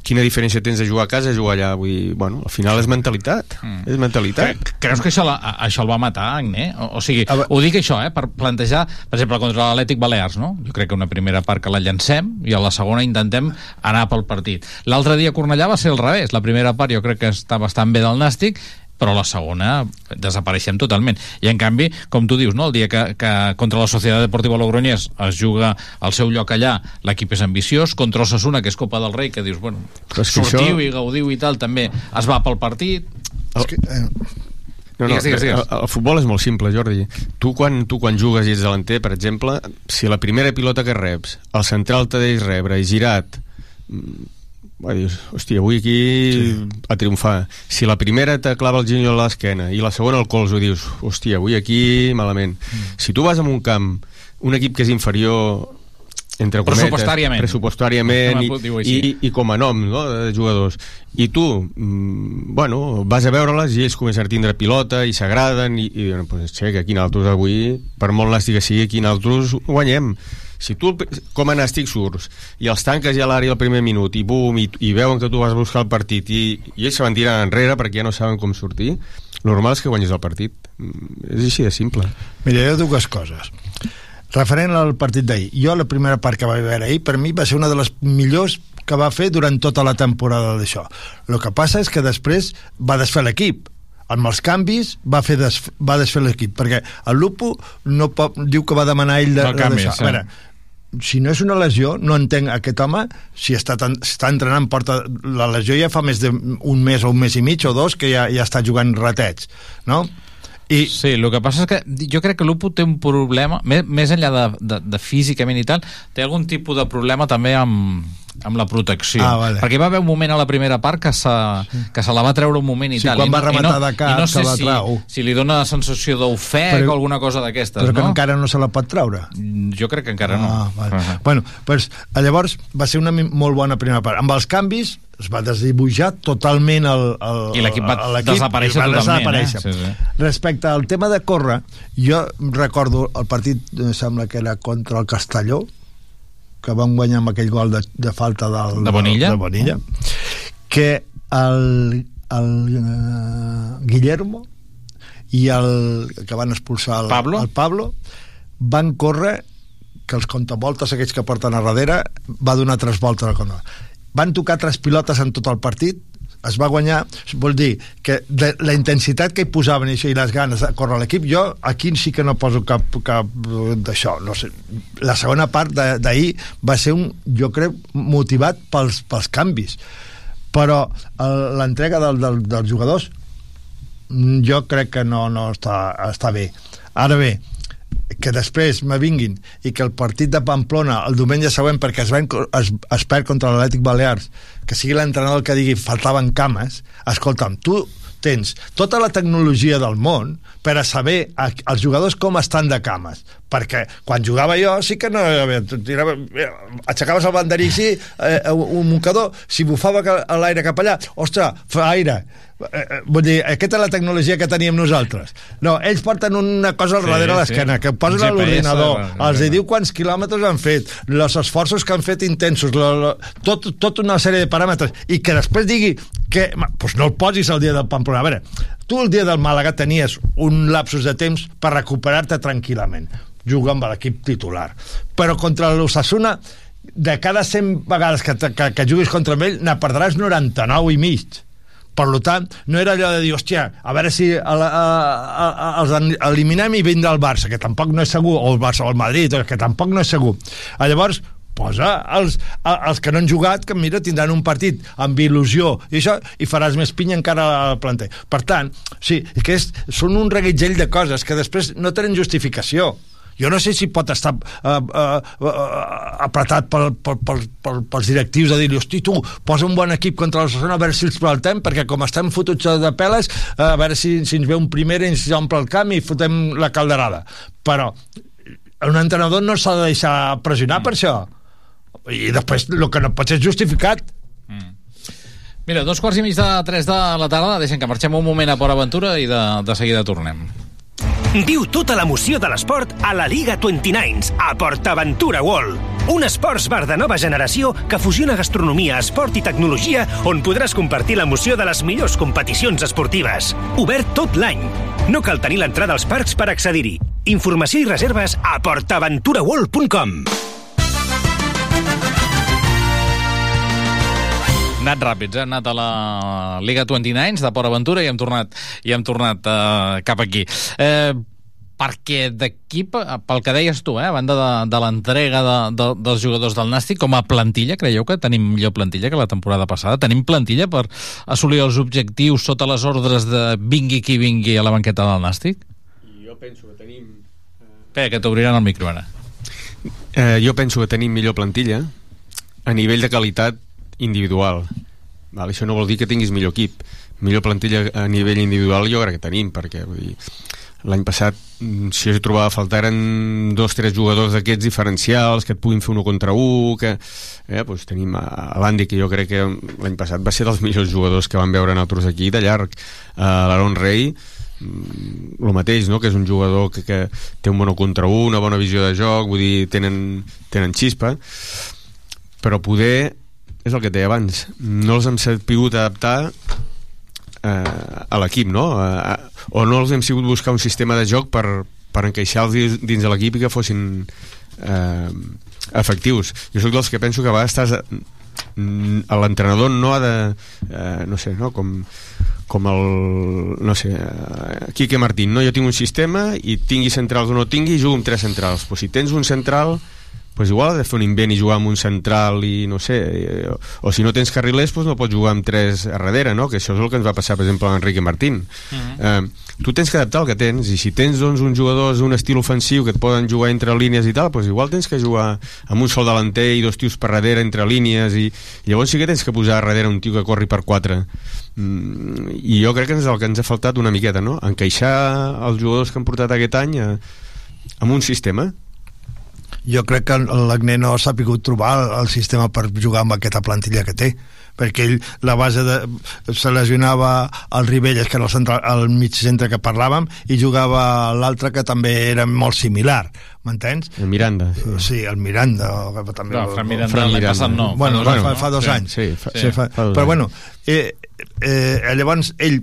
quina diferència tens de jugar a casa i jugar allà vull dir, bueno, al final és mentalitat mm. és mentalitat Cre creus que això, la, això el va matar, Agné? O, o sigui, ho dic això, eh, per plantejar, per exemple, contra l'Atlètic Balears, no? Jo crec que una primera part que la llancem i a la segona intentem anar pel partit. L'altre dia a Cornellà va ser al revés. La primera part jo crec que està bastant bé del Nàstic, però la segona desapareixem totalment. I en canvi, com tu dius, no? el dia que, que contra la Societat Deportiva Logroñés es juga al seu lloc allà, l'equip és ambiciós, contra Osasuna, que és Copa del Rei, que dius, bueno, Però és que sortiu això- i gaudiu i tal, també es va pel partit. El... eh, No, no, Digues, digues, digues. El, el futbol és molt simple, Jordi. Tu quan, tu quan jugues i ets delanter, per exemple, si la primera pilota que reps, el central te deix rebre i girat, va, dius, hòstia, avui aquí sí. a triomfar. Si la primera te clava el giny a l'esquena i la segona al colze, dius, hòstia, avui aquí malament. Mm. Si tu vas a un camp, un equip que és inferior entre cometes, Pressupostàriament. pressupostàriament Com i, i, i com a nom no, de jugadors. I tu, mm, bueno, vas a veure-les i ells comencen a tindre pilota i s'agraden i, i bueno, pues, che, que aquí nosaltres avui per molt nàstic que sigui, aquí nosaltres guanyem. Si tu com a nàstic surts i els tanques ja a l'àrea al primer minut i bum, i, i veuen que tu vas buscar el partit i, i ells se van tirant enrere perquè ja no saben com sortir normal és que guanyis el partit. Mm, és així de simple. Mira, hi ha dues coses. Referent al partit d'ahir, jo la primera part que vaig veure ahir, per mi va ser una de les millors que va fer durant tota la temporada d'això. El que passa és que després va desfer l'equip amb els canvis va, fer des, va desfer l'equip perquè el Lupo no pot, diu que va demanar ell de, No de canvis, deixar. veure, si no és una lesió, no entenc aquest home si està, tan, està entrenant porta, la lesió ja fa més d'un mes o un mes i mig o dos que ja, ja està jugant ratets no? I... Sí, el que passa és que jo crec que l'Upo té un problema, més, més enllà de, de, de físicament i tal, té algun tipus de problema també amb, amb la protecció. Ah, vale. Perquè va haver un moment a la primera part que se, que se la va treure un moment i Sí, tal. quan I va no, i rematar no, de cap, no se sé la si, trau. si li dona sensació d'ofec Però- o alguna cosa d'aquestes, però que no? encara no se la pot treure Jo crec que encara no. Ah, vale. Uh -huh. Bueno, pues, llavors va ser una molt bona primera part. Amb els canvis es va desdibuixar totalment el, el, I l'equip va desaparèixer va totalment, eh? desaparèixer. Sí, sí. Respecte al tema de córrer, jo recordo el partit, em sembla que era contra el Castelló, que van guanyar amb aquell gol de, de falta del, De Bonilla? de Bonilla que el, el uh, Guillermo i el que van expulsar el Pablo? el Pablo van córrer que els contavoltes aquells que porten a darrere va donar tres voltes al contra. Van tocar tres pilotes en tot el partit. Es va guanyar, vol dir que de la intensitat que hi posaven i, això, i les ganes de córrer l'equip, jo aquí sí que no poso cap, cap d'això no sé. la segona part d'ahir va ser un, jo crec, motivat pels, pels canvis. Però l'entrega del, del, dels jugadors mm, jo crec que no, no està, està bé. Ara bé que després me vinguin i que el partit de Pamplona el diumenge següent perquè es, ven, es, es perd contra l'Atlètic Balears que sigui l'entrenador el que digui faltaven cames escolta'm, tu tens tota la tecnologia del món per a saber a, els jugadors com estan de cames perquè quan jugava jo sí que no tirava, aixecaves el banderí així eh, un mocador si bufava l'aire cap allà ostres, fa aire eh, eh, vull dir, aquesta és la tecnologia que teníem nosaltres. No, ells porten una cosa al Sí, darrere sí. l'esquena que posen a l'ordinador els hi diu quants quilòmetres han fet els esforços que han fet intensos la, la, tot, tot una sèrie de paràmetres i que després digui que doncs no el posis el dia del Pamplona. A veure, tu el dia del Màlaga tenies un lapsus de temps per recuperar-te tranquil·lament jugar amb l'equip titular. Però contra l'Ossassuna de cada 100 vegades que, que, que juguis contra ell ne perdràs 99 i mig per tant, no era allò de dir, hòstia, a veure si a, a, a, a, els eliminem i vindrà el Barça, que tampoc no és segur, o el Barça o el Madrid, que tampoc no és segur. Ah, llavors, posa els, a- els que no han jugat, que mira, tindran un partit amb il·lusió i això, i faràs més pinya encara al planter. Per tant, sí, que és, són un reguitzell de coses que després no tenen justificació. Jo no sé si pot estar uh, uh, uh, apretat pel, pel, pel, pel, pels directius de dir-li, hosti, tu, posa un bon equip contra l'Ossassona a veure si els prevaltem, perquè com estem fotuts de peles, uh, a veure si, si ens ve un primer i ens omple el camp i fotem la calderada. Però un entrenador no s'ha de deixar pressionar per això. I després el que no pot ser justificat. Mira, dos quarts i mig de tres de la tarda, deixen que marxem un moment a Port Aventura i de, de seguida tornem. Viu tota l'emoció de l'esport a la Liga 29 a PortAventura World. Un esports bar de nova generació que fusiona gastronomia, esport i tecnologia on podràs compartir l'emoció de les millors competicions esportives. Obert tot l'any. No cal tenir l'entrada als parcs per accedir-hi. Informació i reserves a portaventuraworld.com Anat ràpids, eh? Hem anat a la Liga 29 de Port Aventura i hem tornat, i hem tornat uh, cap aquí. Eh, perquè d'aquí, pel que deies tu, eh, a banda de, de l'entrega de, de, dels jugadors del Nàstic, com a plantilla, creieu que tenim millor plantilla que la temporada passada? Tenim plantilla per assolir els objectius sota les ordres de vingui qui vingui a la banqueta del Nàstic? Jo penso que tenim... Espera, que t'obriran el micro ara. Eh, jo penso que tenim millor plantilla a nivell de qualitat individual. Val, això no vol dir que tinguis millor equip. Millor plantilla a nivell individual jo crec que tenim, perquè vull dir, l'any passat mm, si jo trobava a faltar eren dos tres jugadors d'aquests diferencials que et puguin fer un contra un que, eh, doncs tenim a, a l'Andy que jo crec que l'any passat va ser dels millors jugadors que van veure nosaltres aquí de llarg uh, l'Aaron Rey el mm, mateix, no? que és un jugador que, que té un bon contra un, una bona visió de joc vull dir, tenen, tenen xispa però poder és el que et deia abans no els hem sabut adaptar eh, a l'equip, no? Eh, o no els hem sigut buscar un sistema de joc per, per encaixar-los dins, de l'equip i que fossin eh, efectius. Jo sóc dels que penso que a vegades estàs l'entrenador no ha de eh, no sé, no? com com el, no sé, eh, Quique Martín, no? jo tinc un sistema i tingui centrals o no tingui, jugo amb tres centrals. Però si tens un central pues igual ha de fer un invent i jugar amb un central i no sé, o, o si no tens carrilers pues no pots jugar amb tres a darrere no? que això és el que ens va passar per exemple a Enrique Martín uh -huh. eh, tu tens que adaptar el que tens i si tens doncs, uns jugadors d'un estil ofensiu que et poden jugar entre línies i tal, pues igual tens que jugar amb un sol delanter i dos tios per darrere entre línies i llavors sí que tens que posar a darrere un tio que corri per quatre mm, i jo crec que és el que ens ha faltat una miqueta no? encaixar els jugadors que han portat aquest any a, amb un sistema jo crec que l'Agné no ha sapigut trobar el, sistema per jugar amb aquesta plantilla que té perquè ell, la base de, se lesionava el Ribelles, que era el, central, el mig centre que parlàvem, i jugava l'altre que també era molt similar, m'entens? El Miranda. Sí, el Miranda. O, també, no, Fran Miranda l'any passat no. Bueno, fa, dos, fa, fa dos sí, anys. Sí, fa, sí, fa, fa dos però anys. bueno, eh, eh, llavors ell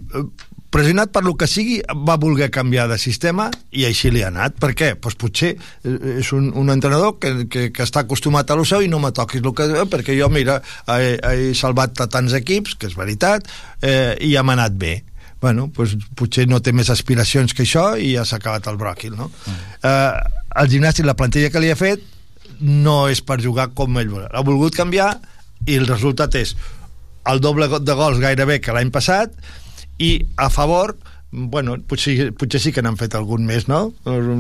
pressionat per lo que sigui, va voler canviar de sistema i així li ha anat. Per què? Pues potser eh, és un, un entrenador que, que, que està acostumat a lo seu i no me toquis el que... Eh, perquè jo, mira, he, he salvat a tants equips, que és veritat, eh, i m'ha anat bé bueno, pues, potser no té més aspiracions que això i ja s'ha acabat el bròquil no? Mm. Eh, el gimnàstic, la plantilla que li ha fet no és per jugar com ell vol ha volgut canviar i el resultat és el doble de gols gairebé que l'any passat i a favor bueno, potser, potser sí que n'han fet algun més, no?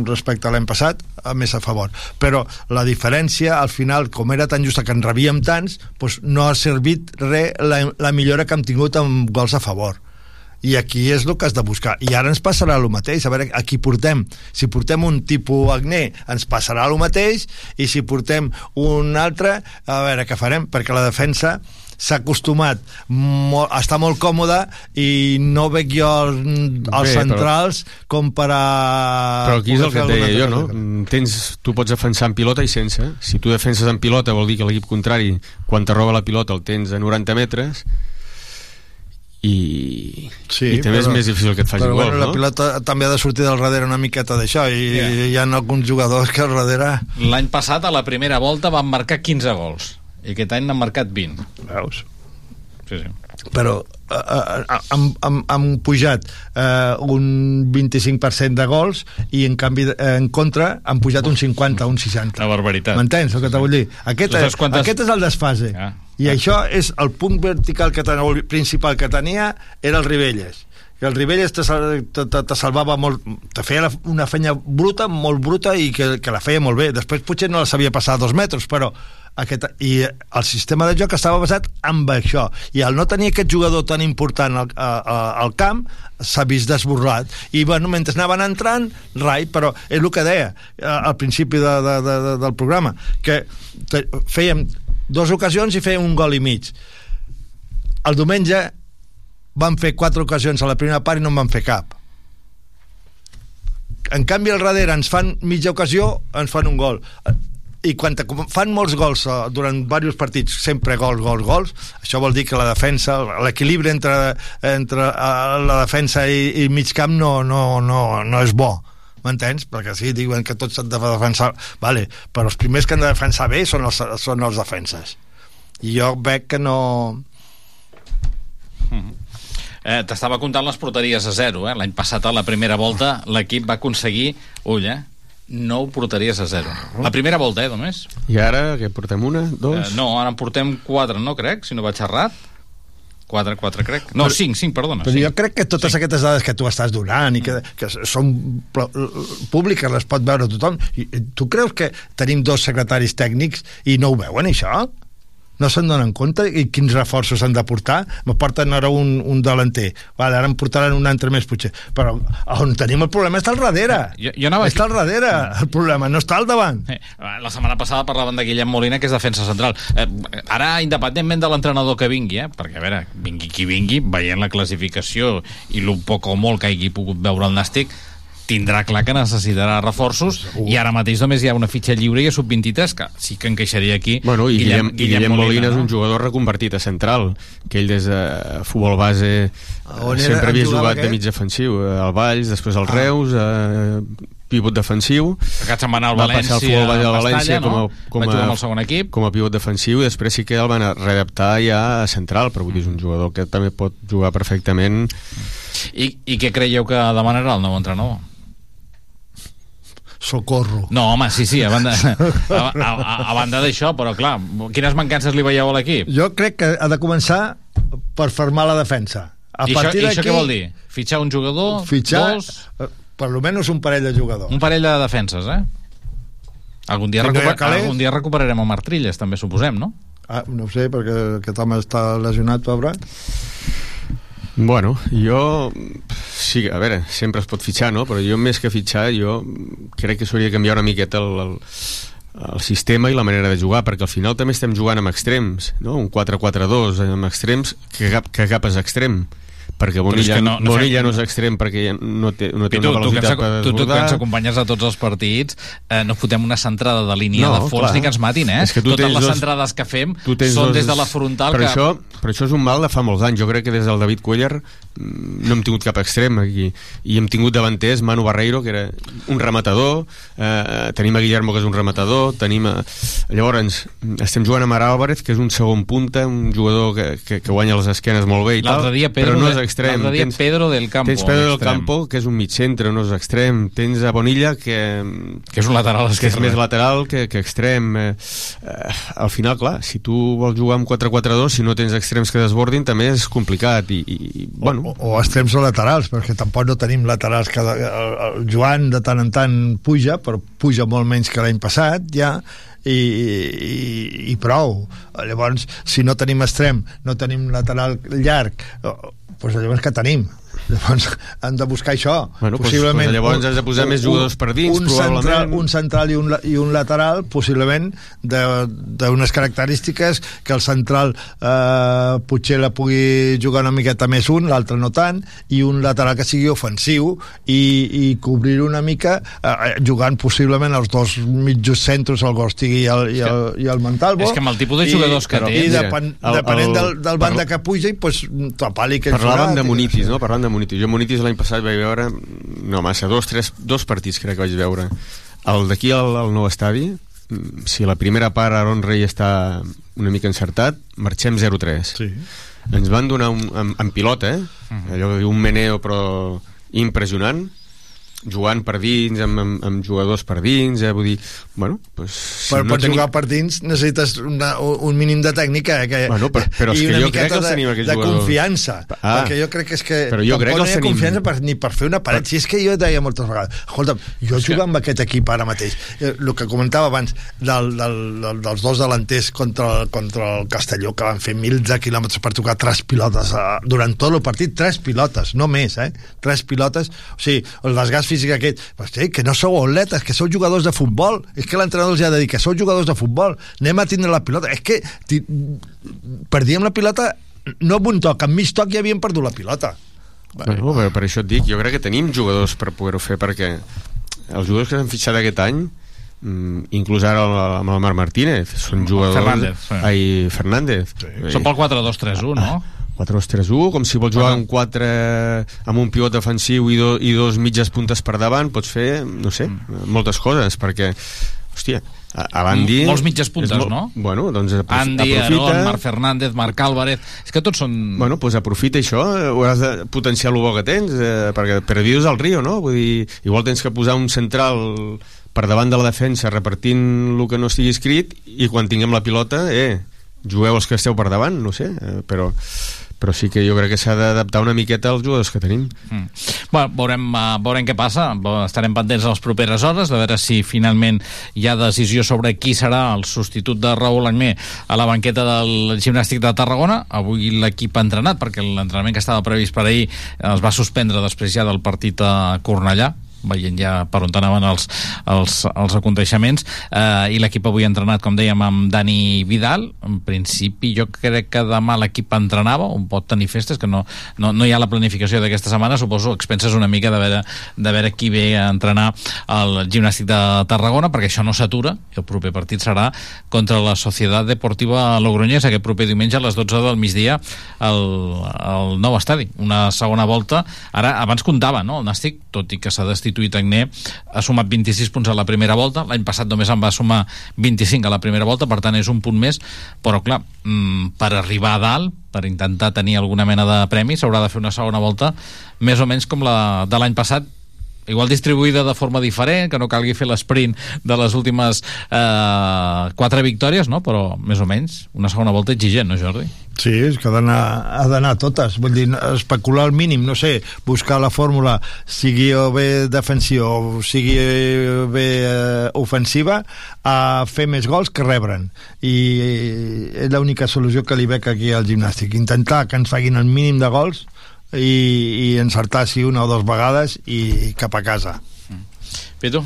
Respecte a l'any passat, a més a favor. Però la diferència, al final, com era tan justa que en rebíem tants, doncs no ha servit res la, la millora que hem tingut amb gols a favor i aquí és el que has de buscar i ara ens passarà el mateix, a veure aquí portem si portem un tipus Agné ens passarà el mateix i si portem un altre, a veure què farem perquè la defensa s'ha acostumat molt, a estar molt còmode i no veig jo els, els Bé, centrals però, com per a però aquí és el que et deia jo, no? Mm, Tens, tu pots defensar en pilota i sense. Si tu defenses en pilota vol dir que l'equip contrari, quan te roba la pilota el tens a 90 metres i, Sí, i també és més difícil que et faci però gol, bueno, la no? pilota també ha de sortir del darrere una miqueta d'això i Yeah. hi ha alguns jugadors que al darrere L'any passat, a la primera volta, van marcar 15 gols. I aquest any n'han marcat 20. veus? Sí, sí. però eh, eh, han, han, han pujat eh, un 25% de gols i en canvi eh, en contra han pujat un 50, un 60 Una barbaritat. m'entens el que t'ho vull dir? Aquest, saps quantes- aquest és el desfase Ja. i això és el punt vertical que tenia, el principal que tenia era el Ribelles que el Ribelles te, sal- te, te, te salvava molt te feia la- una feina bruta, molt bruta i que, que la feia molt bé, després potser no la sabia passar a dos metres, però aquest, i el sistema de joc estava basat en això. I al no tenir aquest jugador tan important al, a, al camp s'ha vist desborrat. I bueno, mentre anaven entrant rai, però és el que deia eh, al principi de, de, de, de, del programa que fèiem dues ocasions i fèiem un gol i mig. El diumenge van fer quatre ocasions a la primera part i no en van fer cap. En canvi al darrere ens fan mitja ocasió ens fan un gol i quan te fan molts gols eh, durant diversos partits, sempre gols, gols, gols, això vol dir que la defensa, l'equilibri entre, entre eh, la defensa i, i mig camp no, no, no, no és bo m'entens? Perquè sí, diuen que tots s'han de defensar vale, però els primers que han de defensar bé són els, són els defenses i jo veig que no Eh, T'estava comptant les porteries a zero. Eh? L'any passat, a la primera volta, l'equip va aconseguir, ull, eh? 9 porteries a zero. La primera volta, eh, només? I ara, que portem una, dos... Eh, no, ara en portem 4, no crec, si no vaig errat. 4, 4 crec. No, Però- 5, 5, perdona. Però cinc. jo crec que totes sí. aquestes dades que tu estàs donant i que, que són públiques, les pot veure tothom, i tu creus que tenim dos secretaris tècnics i no ho veuen, això? No se'n donen compte? I quins reforços han de portar? Me porten ara un, un delanter vale, ara em portaran un altre més potser. Però on tenim el problema està al darrere. Jo, jo anava està al darrere. El problema, no està al davant. Eh, la setmana passada parlaven de Guillem Molina que és defensa central. Eh, ara independentment de l'entrenador que vingui eh, perquè a veure, vingui qui vingui veient la classificació i el poc o molt que hagi pogut veure el Nàstic tindrà clar que necessitarà reforços i ara mateix només hi ha una fitxa lliure i a sub-23 que sí que encaixaria aquí bueno, i Guillem, Guillem, Guillem Molina, Molina no? és un jugador reconvertit a central que ell des de futbol base On sempre havia jugat de mig defensiu al Valls, després al ah. Reus a pivot defensiu aquest se'n va anar al València, va passar al València, València no? com, a, com, a, el segon equip com a pivot defensiu i després sí que el van readaptar ja a central però vull dir, és un jugador que també pot jugar perfectament i, i què creieu que demanarà el nou entrenador? Socorro. No, home, sí, sí, a banda, a, a, a banda d'això, però clar, quines mancances li veieu a l'equip? Jo crec que ha de començar per formar la defensa. A I, això, I això què vol dir? Fitxar un jugador? Fitxar, dos? Eh, per almenys un parell de jugadors. Un parell de defenses, eh? Algun dia, recuper... algun dia recuperarem el Martrilles, també suposem, no? Ah, no sé, perquè aquest home està lesionat, pobre. Bueno, jo... Sí, a veure, sempre es pot fitxar, no? Però jo més que fitxar, jo crec que s'hauria de canviar una miqueta el, el, el sistema i la manera de jugar, perquè al final també estem jugant amb extrems, no? Un 4-4-2 amb extrems que cap, que cap és extrem perquè Bonilla, no, no, Bonilla no és extrem perquè no té, no té tu, una velocitat tu, per. Tu, tu, que ens acompanyes a tots els partits eh, no fotem una centrada de línia no, de fons clar. ni que ens matin, eh? Que Totes les dos, centrades que fem són dos, des de la frontal per que... Això, per això és un mal de fa molts anys. Jo crec que des del David Cuellar mm, no hem tingut cap extrem aquí. I hem tingut davanters Manu Barreiro, que era un rematador, eh, tenim a Guillermo, que és un rematador, tenim a... Llavors, estem jugant a Mar Álvarez, que és un segon punta, un jugador que, que, que guanya les esquenes molt bé i tal, dia Pedro però no és extrem. L'altre dia tens, Pedro del Campo. Tens Pedro del Campo, que és un mig centre, no és extrem. Tens a Bonilla, que... Que és un lateral esquerre. Que és més lateral que, que extrem. Eh, eh, al final, clar, si tu vols jugar amb 4-4-2, si no tens extrems que desbordin, també és complicat. I, i, bueno. o, o extrems o laterals, perquè tampoc no tenim laterals. Que el, el Joan de tant en tant puja, però puja molt menys que l'any passat, ja, i, i, i prou. Llavors, si no tenim extrem, no tenim lateral llarg, doncs llavors que tenim? Llavors han de buscar això. Bueno, possiblement, pues, pues llavors has de posar un, més jugadors per dins, un Central, un central i un, i un lateral, possiblement, d'unes característiques que el central eh, potser la pugui jugar una miqueta més un, l'altre no tant, i un lateral que sigui ofensiu i, i cobrir una mica eh, jugant possiblement els dos mitjos centres, el Gostigui i el, i el, i el Montalvo. És que amb el tipus de jugadors que tens... I depen, el, depenent del, del banda que puja, pues, tapar-li aquell Parlàvem de Munitis, no? Parlant de Munitis. Jo Munitis l'any passat vaig veure, no massa, dos, tres, dos partits crec que vaig veure. El d'aquí al, al nou estadi, mm, si la primera part Aaron Rey està una mica encertat, marxem 0-3. Sí. Ens van donar un, en, en pilota, eh? Uh -huh. Allò que diu un meneo però impressionant, jugant per dins, amb, amb, amb jugadors per dins, eh? vull dir, bueno, pues, si per, no per tenim... jugar per dins necessites una, un mínim de tècnica eh? que, bueno, però, però i una jo crec que els tenim de, confiança ah, perquè jo crec que és que però jo crec que no hi ha tenim... confiança per, ni per fer una paret però... si és que jo deia moltes vegades escolta, jo jugo amb aquest equip ara mateix eh, el que comentava abans del, del, del, dels dos delanters contra, contra el Castelló que van fer mils de quilòmetres per tocar tres pilotes eh, durant tot el partit, tres pilotes no més, eh? tres pilotes o sigui, el desgast físic aquest Hosti, que no sou atletes, que sou jugadors de futbol. És que l'entrenador els ha de dir que sou jugadors de futbol. Anem a tindre la pilota. És que perdíem la pilota no amb un toc, amb mig toc ja havíem perdut la pilota. Bueno, per, per això et dic, jo crec que tenim jugadors per poder-ho fer, perquè els jugadors que s'han fitxat aquest any mm, inclús ara amb el Marc Martínez són jugadors... Fernández. Sí. Ai, Fernández. Sí. Són pel 4-2-3-1, no? 4-2-3-1, com si vols jugar amb 4 amb un pivot defensiu i, do, i dos mitges puntes per davant, pots fer, no sé, mm. moltes coses, perquè, hòstia, a, a Bandi... Molts mitges puntes, molt, no? Bueno, doncs aprof Andy, aprofita... Aaron, Marc Fernández, Marc Álvarez... És que tots són... Bueno, doncs aprofita això, hauràs de potenciar el bo que tens, eh, perquè perdius al Rio, no? Vull dir, igual tens que posar un central per davant de la defensa repartint el que no estigui escrit i quan tinguem la pilota, eh, jugueu els que esteu per davant, no sé, eh, però però sí que jo crec que s'ha d'adaptar una miqueta als jugadors que tenim. Mm. Bueno, veurem, uh, veurem què passa. Estarem pendents a les properes hores de veure si finalment hi ha decisió sobre qui serà el substitut de Raül Agné a la banqueta del gimnàstic de Tarragona. Avui l'equip ha entrenat perquè l'entrenament que estava previst per ahir es va suspendre després ja del partit a Cornellà veient ja per on anaven els, els, els aconteixements. Eh, i l'equip avui ha entrenat, com dèiem, amb Dani Vidal. En principi jo crec que demà l'equip entrenava, un pot tenir festes que no, no, no hi ha la planificació d'aquesta setmana. Suposo expenses una mica de veure, de veure qui ve a entrenar al gimnàstic de Tarragona perquè això no s'atura. El proper partit serà contra la Societat Deportiva Logroñés aquest proper diumenge a les 12 del migdia al, al nou estadi. Una segona volta, ara abans comptava no? el Nàstic, tot i que s'ha destituït Agné, ha sumat 26 punts a la primera volta, l'any passat només en va sumar 25 a la primera volta, per tant és un punt més, però clar, mm, per arribar a dalt, per intentar tenir alguna mena de premi, s'haurà de fer una segona volta més o menys com la de l'any passat, igual distribuïda de forma diferent, que no calgui fer l'esprint de les últimes eh, quatre victòries, no? però més o menys una segona volta exigent, no Jordi? Sí, és que ha d'anar totes, vull dir, especular al mínim, no sé, buscar la fórmula sigui o bé defensiva o sigui bé eh, ofensiva a fer més gols que rebren i és l'única solució que li veig aquí al gimnàstic, intentar que ens faguin el mínim de gols i, i encertar si una o dues vegades i cap a casa. Pitu?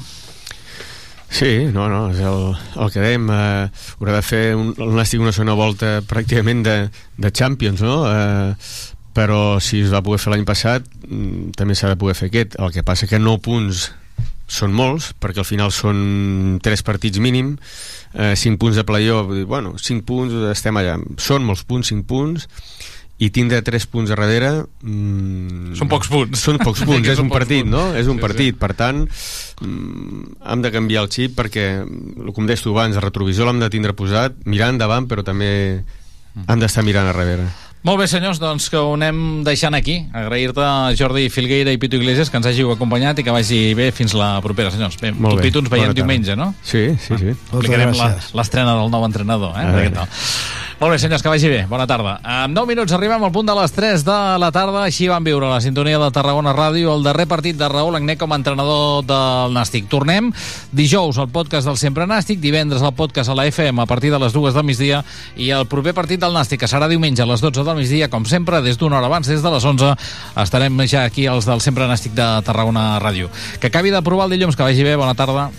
Sí, no, no, és el, el que dèiem, eh, haurà de fer un, el Nàstic una segona volta pràcticament de, de Champions, no? Eh, però si es va poder fer l'any passat, mm, també s'ha de poder fer aquest. El que passa que no punts són molts, perquè al final són tres partits mínim, eh, cinc punts de playoff, bueno, cinc punts, estem allà. Són molts punts, cinc punts, i tindre 3 punts a darrere mm, són pocs punts són pocs punts, és un partit, punts. no? és un Sí, partit, per tant mm, hem de canviar el xip perquè com deies tu abans, el retrovisor l'hem de tindre posat mirar endavant però també hem d'estar mirant a darrere Molt bé, senyors, doncs que ho anem deixant aquí. Agrair-te a Jordi Filgueira i Pitu Iglesias que ens hàgiu acompanyat i que vagi bé fins la propera, senyors. Bé, Molt tu, bé. Pitu, ens veiem diumenge, no? Sí, sí, sí. Explicarem la- l'estrena del nou entrenador, eh? A d'aquest veure. nou. Molt bé, senyors, que vagi bé. Bona tarda. En 9 minuts arribem al punt de les 3 de la tarda. Així van viure la sintonia de Tarragona Ràdio el darrer partit de Raül Agné com a entrenador del Nàstic. Tornem dijous al podcast del Sempre Nàstic, divendres al podcast a la FM a partir de les 2 del migdia i el proper partit del Nàstic, que serà diumenge a les 12 del migdia, com sempre, des d'una hora abans, des de les 11, estarem ja aquí els del Sempre Nàstic de Tarragona Ràdio. Que acabi de provar el dilluns, que vagi bé, bona tarda.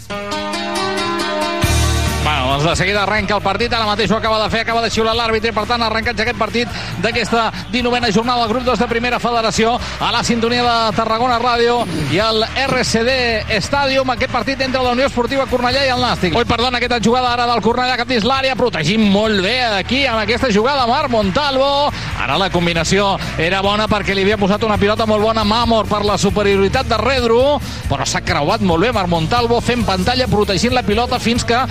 Doncs de seguida arrenca el partit, ara mateix ho acaba de fer, acaba de xiular l'àrbitre, per tant arrencat aquest partit d'aquesta 19a jornada del grup 2 de primera federació a la sintonia de Tarragona Ràdio i el RCD Stadium, aquest partit entre la Unió Esportiva Cornellà i el Nàstic. Oi, perdona, aquesta jugada ara del Cornellà cap dins l'àrea, protegint molt bé aquí amb aquesta jugada Marc Montalvo. Ara la combinació era bona perquè li havia posat una pilota molt bona a Mamor per la superioritat de Redro, però s'ha creuat molt bé Marc Montalvo fent pantalla, protegint la pilota fins que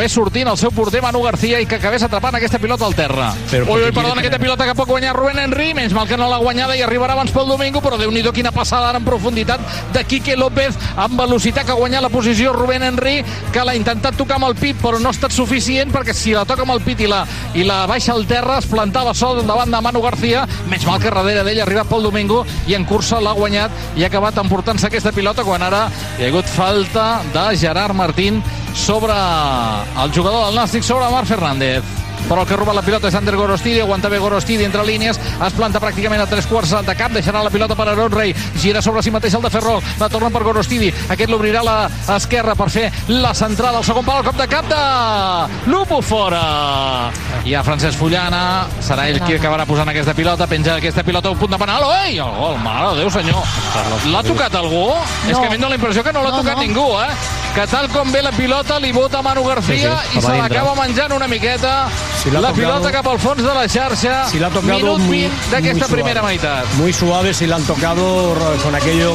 acabés sortint el seu porter Manu García i que acabés atrapant aquesta pilota al terra. Però ui, ui, perdona, aquesta pilota que pot guanyar Rubén Henry, menys mal que no l'ha guanyada i arribarà abans pel Domingo, però déu nhi quina passada ara en profunditat de Quique López amb velocitat que ha guanyat la posició Rubén Henry, que l'ha intentat tocar amb el pit, però no ha estat suficient perquè si la toca amb el pit i la, i la baixa al terra es plantava sol davant de Manu García, menys mal que darrere d'ell ha arribat Pol Domingo i en cursa l'ha guanyat i ha acabat emportant-se aquesta pilota quan ara hi ha hagut falta de Gerard Martín sobre el jugador del Nàstic, sobre Marc Fernández però el que roba la pilota és Ander Gorostidi, aguanta bé Gorostidi entre línies, es planta pràcticament a tres quarts de cap, deixarà la pilota per Aaron Rey, gira sobre si mateix el de Ferrol, la torna per Gorostidi, aquest l'obrirà a l'esquerra per fer la centrada, el segon pal, el cop de cap de Lupo fora. I a Francesc Fullana, serà ell qui acabarà posant aquesta pilota, penja aquesta pilota un punt de penal, oi, el gol, mare de Déu senyor. L'ha tocat algú? És que a mi em dóna la impressió que no l'ha No, tocat no. ningú, eh? Que tal com ve la pilota, li bota Manu García Sí, sí, i se l'acaba menjant una miqueta. Si la tocado- pilota cap al fons de la xarxa. Si la ha tocado Minut muy- 20 d'aquesta primera suave. meitat. Muy suave, si la han tocado con aquello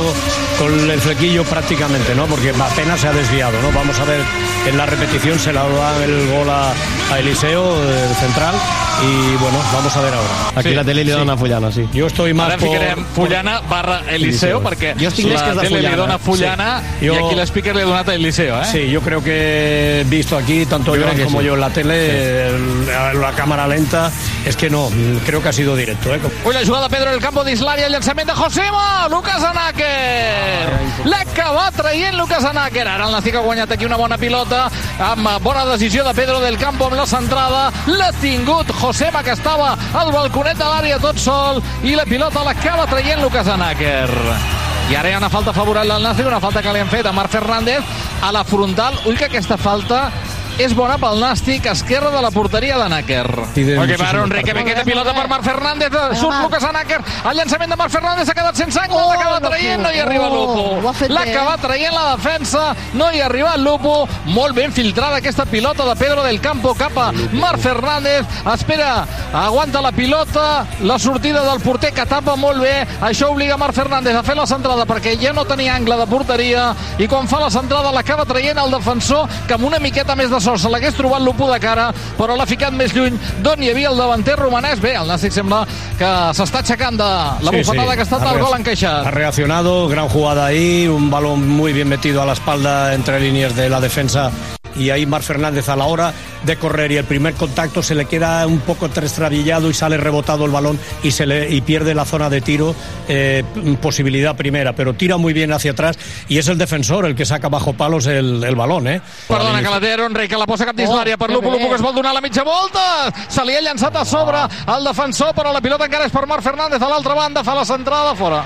con el flequillo prácticamente, ¿no? Porque apenas se ha desviado, ¿no? Vamos a ver en la repetición, se le da el gol a, a Eliseo, el central, y bueno, vamos a ver ahora. Aquí Sí, la tele li sí. dona Fullana, sí. Jo estoy más Ara por... ficarem Fullana barra Eliseo, perquè Jo estic més que és la de tele li dona Fullana Sí. i Jo- aquí l'speaker li ha donat a Eliseo, eh? Sí, yo creo que visto aquí, tanto Yo Joan como sí. yo en la tele, la, la cámara lenta, es que no, creo que ha sido directo. ¿eh? Uy, la jugada Pedro en el campo d'Islària, el llançament de Josema, Lucas Anáquer. L'acaba traient Lucas Anáquer. Ara el Nàstic ha guanyat aquí una bona pilota, amb bona decisió de Pedro del Campo amb la centrada. L'ha tingut Josema, que estava al balconet de l'àrea tot sol, i la pilota l'acaba traient Lucas Anáquer. I ara hi ha una falta favorable al Nàstic, una falta que li han fet a Marc Fernández a la frontal. Ull, que aquesta falta és bona pel Nàstic, esquerra de la porteria de Nàquer. Muchísimo va Enrique, partido. aquesta pilota per Marc Fernández, surt Marc. Lucas Anáquer, el llançament de Marc Fernández s'ha quedat sense angle, Oh, l'acaba traient, no hi arriba Oh, ha Lupo. bé, L'acaba eh? traient la defensa, no hi ha arribat Lupo, molt ben filtrada aquesta pilota de Pedro del Campo cap a Marc Fernández, espera, aguanta la pilota, la sortida del porter que tapa molt bé, això obliga Marc Fernández a fer la centrada perquè ja no tenia angle de porteria i quan fa la centrada l'acaba traient el defensor que amb una miqueta més de sort se l'hagués trobat Lupo de cara, però l'ha ficat més lluny d'on hi havia el davanter romanès. Bé, el Nàstic sembla que s'està aixecant de la Sí, bufetada sí. que ha estat Ha el gol encaixat. Ha reaccionado, gran jugada ahí, un balón muy bien metido a la espalda entre líneas de la defensa y ahí Mar Fernández a la hora de correr y el primer contacto se le queda un poco trastabillado y sale rebotado el balón y se le y pierde la zona de tiro eh, posibilidad primera pero tira muy bien hacia atrás y es el defensor el que saca bajo palos el, el balón eh Perdona, que la té Aaron Rey, que la posa cap dins Oh, l'àrea per que Lupo. Lupo que es vol donar la mitja volta. Se li ha llançat a sobre el defensor, però la pilota encara és per Marc Fernández a l'altra banda, fa la centrada fora.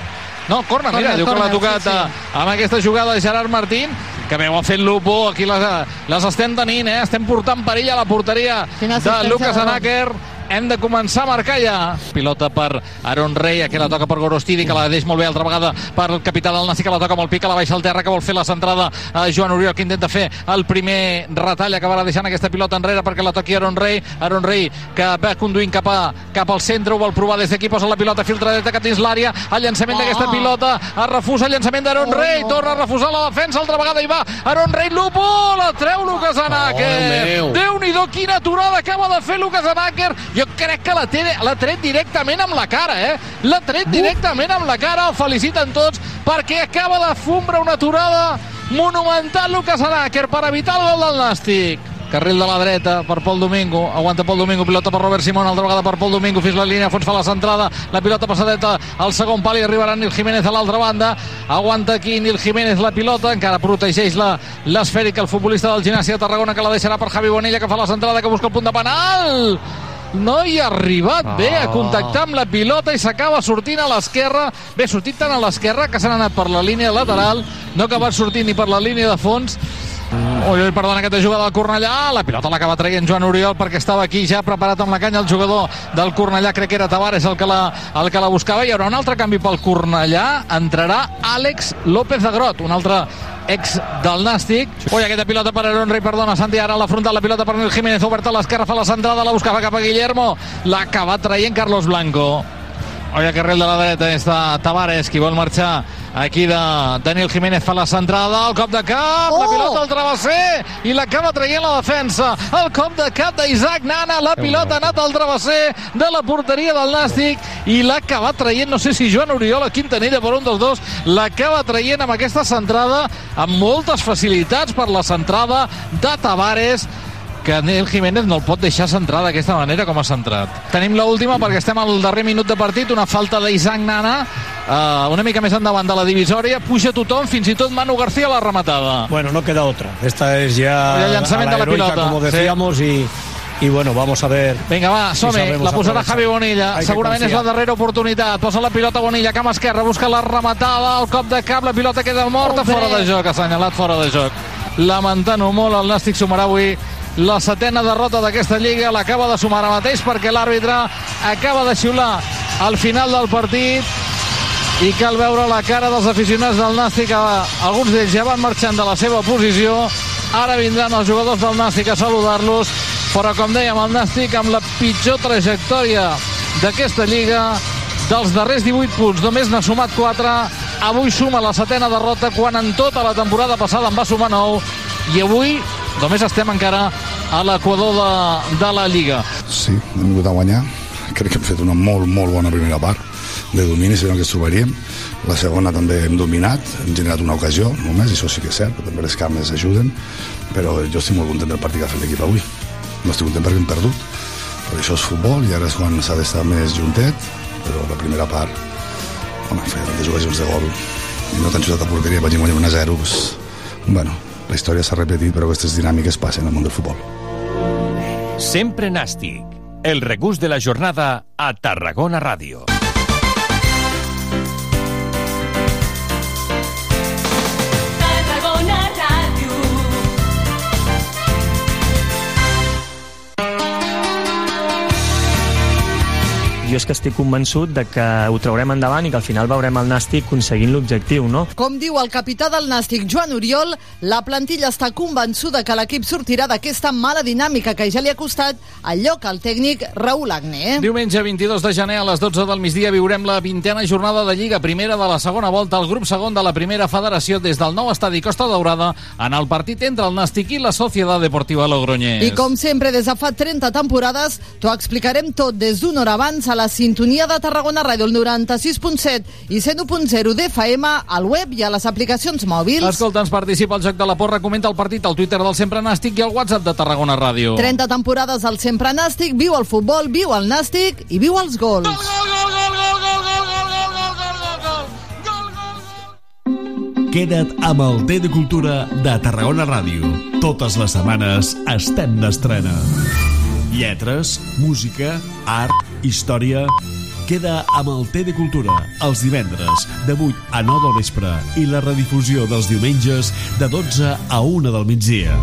No, corna, mira, Corner, diu que l'ha tocat sí, sí. amb aquesta jugada de Gerard Martín, que ho ha fet Lupo, aquí les, les estem tenint, eh? estem portant perill a la porteria de Lucas Anáquer. Hem de començar a marcar ja. Pilota per Aaron Rey, que la toca per Gorostidi, que la deix molt bé altra vegada per el capità del Nàstic, que la toca molt pic, que la baixa al terra, que vol fer la centrada a Joan Oriol, que intenta fer el primer retall, acabarà deixant aquesta pilota enrere perquè la toqui Aaron Rey. Aaron Rey, que va conduint cap, a, cap al centre, ho vol provar des d'aquí, posa la pilota, filtra dreta cap dins l'àrea, el llançament Ah. d'aquesta pilota, es refusa el llançament d'Aaron Oh, Rey, no. torna a refusar la defensa, altra vegada hi va Aaron Rey, Lupo, la treu Lucas Anáquer. meu. Déu-n'hi-do, quina aturada acaba de fer Lucas Anáquer. Jo crec que la, té, l'ha tret directament amb la cara, eh? L'ha tret directament amb la cara, el feliciten tots, perquè acaba de fumbra una aturada monumental Lucas Anáquer per evitar el gol del Nàstic. Carril de la dreta per Pol Domingo, aguanta Pol Domingo, pilota per Robert Simón, altra vegada per Pol Domingo, fins la línia, fons fa la centrada, la pilota passadeta al segon pal i arribarà Nil Jiménez a l'altra banda, aguanta aquí Nil Jiménez la pilota, encara protegeix la- l'esfèrica el futbolista del Gimnàsia de Tarragona que la deixarà per Javi Bonilla que fa la centrada, que busca el punt de penal no hi ha arribat bé a contactar amb la pilota i s'acaba sortint a l'esquerra bé, sortit tant a l'esquerra que s'han anat per la línia lateral no ha acabat sortint ni per la línia de fons Ui, ui, perdona, aquesta jugada del Cornellà. La pilota l'acaba traient Joan Oriol perquè estava aquí ja preparat amb la canya el jugador del Cornellà. Crec que era Tavares el que la, el que la buscava. Hi haurà un altre canvi pel Cornellà. Entrarà Àlex López Agrot, un altre ex del Nàstic. Ui, aquesta pilota per Aaron Rey, perdona, Santi, ara a la frontal, la pilota per Nil Jiménez, oberta a l'esquerra, fa la centrada, la buscava cap a Guillermo, l'ha acabat traient Carlos Blanco. Oi, a carril de la dreta està Tavares, qui vol marxar aquí de Daniel Jiménez fa la centrada, el cop de cap, la Oh! pilota al travesser i l'acaba traient la defensa. El cop de cap d'Isaac Nana, la pilota ha anat al travesser de la porteria del Nàstic i l'ha acabat traient, no sé si Joan Oriol o Quintanilla per un dels dos, l'acaba traient amb aquesta centrada amb moltes facilitats per la centrada de Tavares que Nel Jiménez no el pot deixar centrar d'aquesta manera com ha centrat. Tenim l última perquè estem al darrer minut de partit, una falta d'Isaac Nana, uh, una mica més endavant de la divisòria, puja tothom, fins i tot Manu García a la rematada. bueno no queda otra esta es ya El lanzamiento a de la pilota, como sí. decíamos y y bueno, vamos a ver. Vinga, va, si som-hi. sabemos La posarà. Javi Bonilla. Hay Segurament és la darrera oportunitat. Posa la pilota Bonilla, cama esquerra, busca la rematada, el cop de cap, la pilota queda morta, bé. fora de joc, assenyalat fora de joc. Lamentant-ho molt, el Nàstic sumarà avui la setena derrota d'aquesta Lliga, l'acaba de sumar ara mateix perquè l'àrbitre acaba de xiular al final del partit i cal veure la cara dels aficionats del Nàstic alguns d'ells ja van marxant de la seva posició. Ara vindran els jugadors del Nàstic a saludar-los però com dèiem el Nàstic amb la pitjor trajectòria d'aquesta Lliga dels darrers 18 punts només n'ha sumat 4 avui suma la setena derrota quan en tota la temporada passada en va sumar 9 i avui només estem encara a l'equador de, de la Lliga. Sí, hem vingut a guanyar. Crec que hem fet una molt, molt bona primera part de domini, si no que ens trobaríem. La segona també hem dominat, hem generat una ocasió només, i això sí que és cert, també les cames ajuden, però jo estic molt content del partit que ha fet l'equip avui. No estic content perquè hem perdut, però això és futbol i ara és quan s'ha d'estar més juntet, però la primera part, home, feia tantes ocasions de gol i no t'han xutat a porteria, vaig guanyar 1 a 0, pues, bueno, la història s'ha repetit, però aquestes dinàmiques passen al món del futbol. Sempre Nàstic. El regús de la jornada a Tarragona Ràdio. Jo és que estic convençut de que ho traurem endavant i que al final veurem el Nàstic aconseguint l'objectiu, no? Com diu el capità del Nàstic, Joan Oriol, la plantilla està convençuda que l'equip sortirà d'aquesta mala dinàmica que ja li ha costat el lloc al tècnic Raül Agné. Diumenge 22 de gener a les 12 del migdia viurem la vintena jornada de Lliga Primera de la segona volta al grup segon de la primera federació des del nou estadi Costa Daurada en el partit entre el Nàstic i la Societat Deportiva Logroñés. I com sempre, des de fa 30 temporades, t'ho explicarem tot des d'una hora abans a la sintonia de Tarragona Ràdio, el 96.7 i 101.0 d'FM, al web i a les aplicacions mòbils. Escolta'ns, participa al Joc de la Porra, comenta el partit al Twitter del Sempre Nàstic i al WhatsApp de Tarragona Ràdio. 30 temporades al Sempre Nàstic, viu el futbol, viu el Nàstic i viu els gols. Queda't amb el T de Cultura de Tarragona Ràdio. Totes les setmanes estem d'estrena. Lletres, música, art, història... Queda amb el T de Cultura els divendres de 8 a 9 del vespre i la redifusió dels diumenges de 12 a 1 del migdia.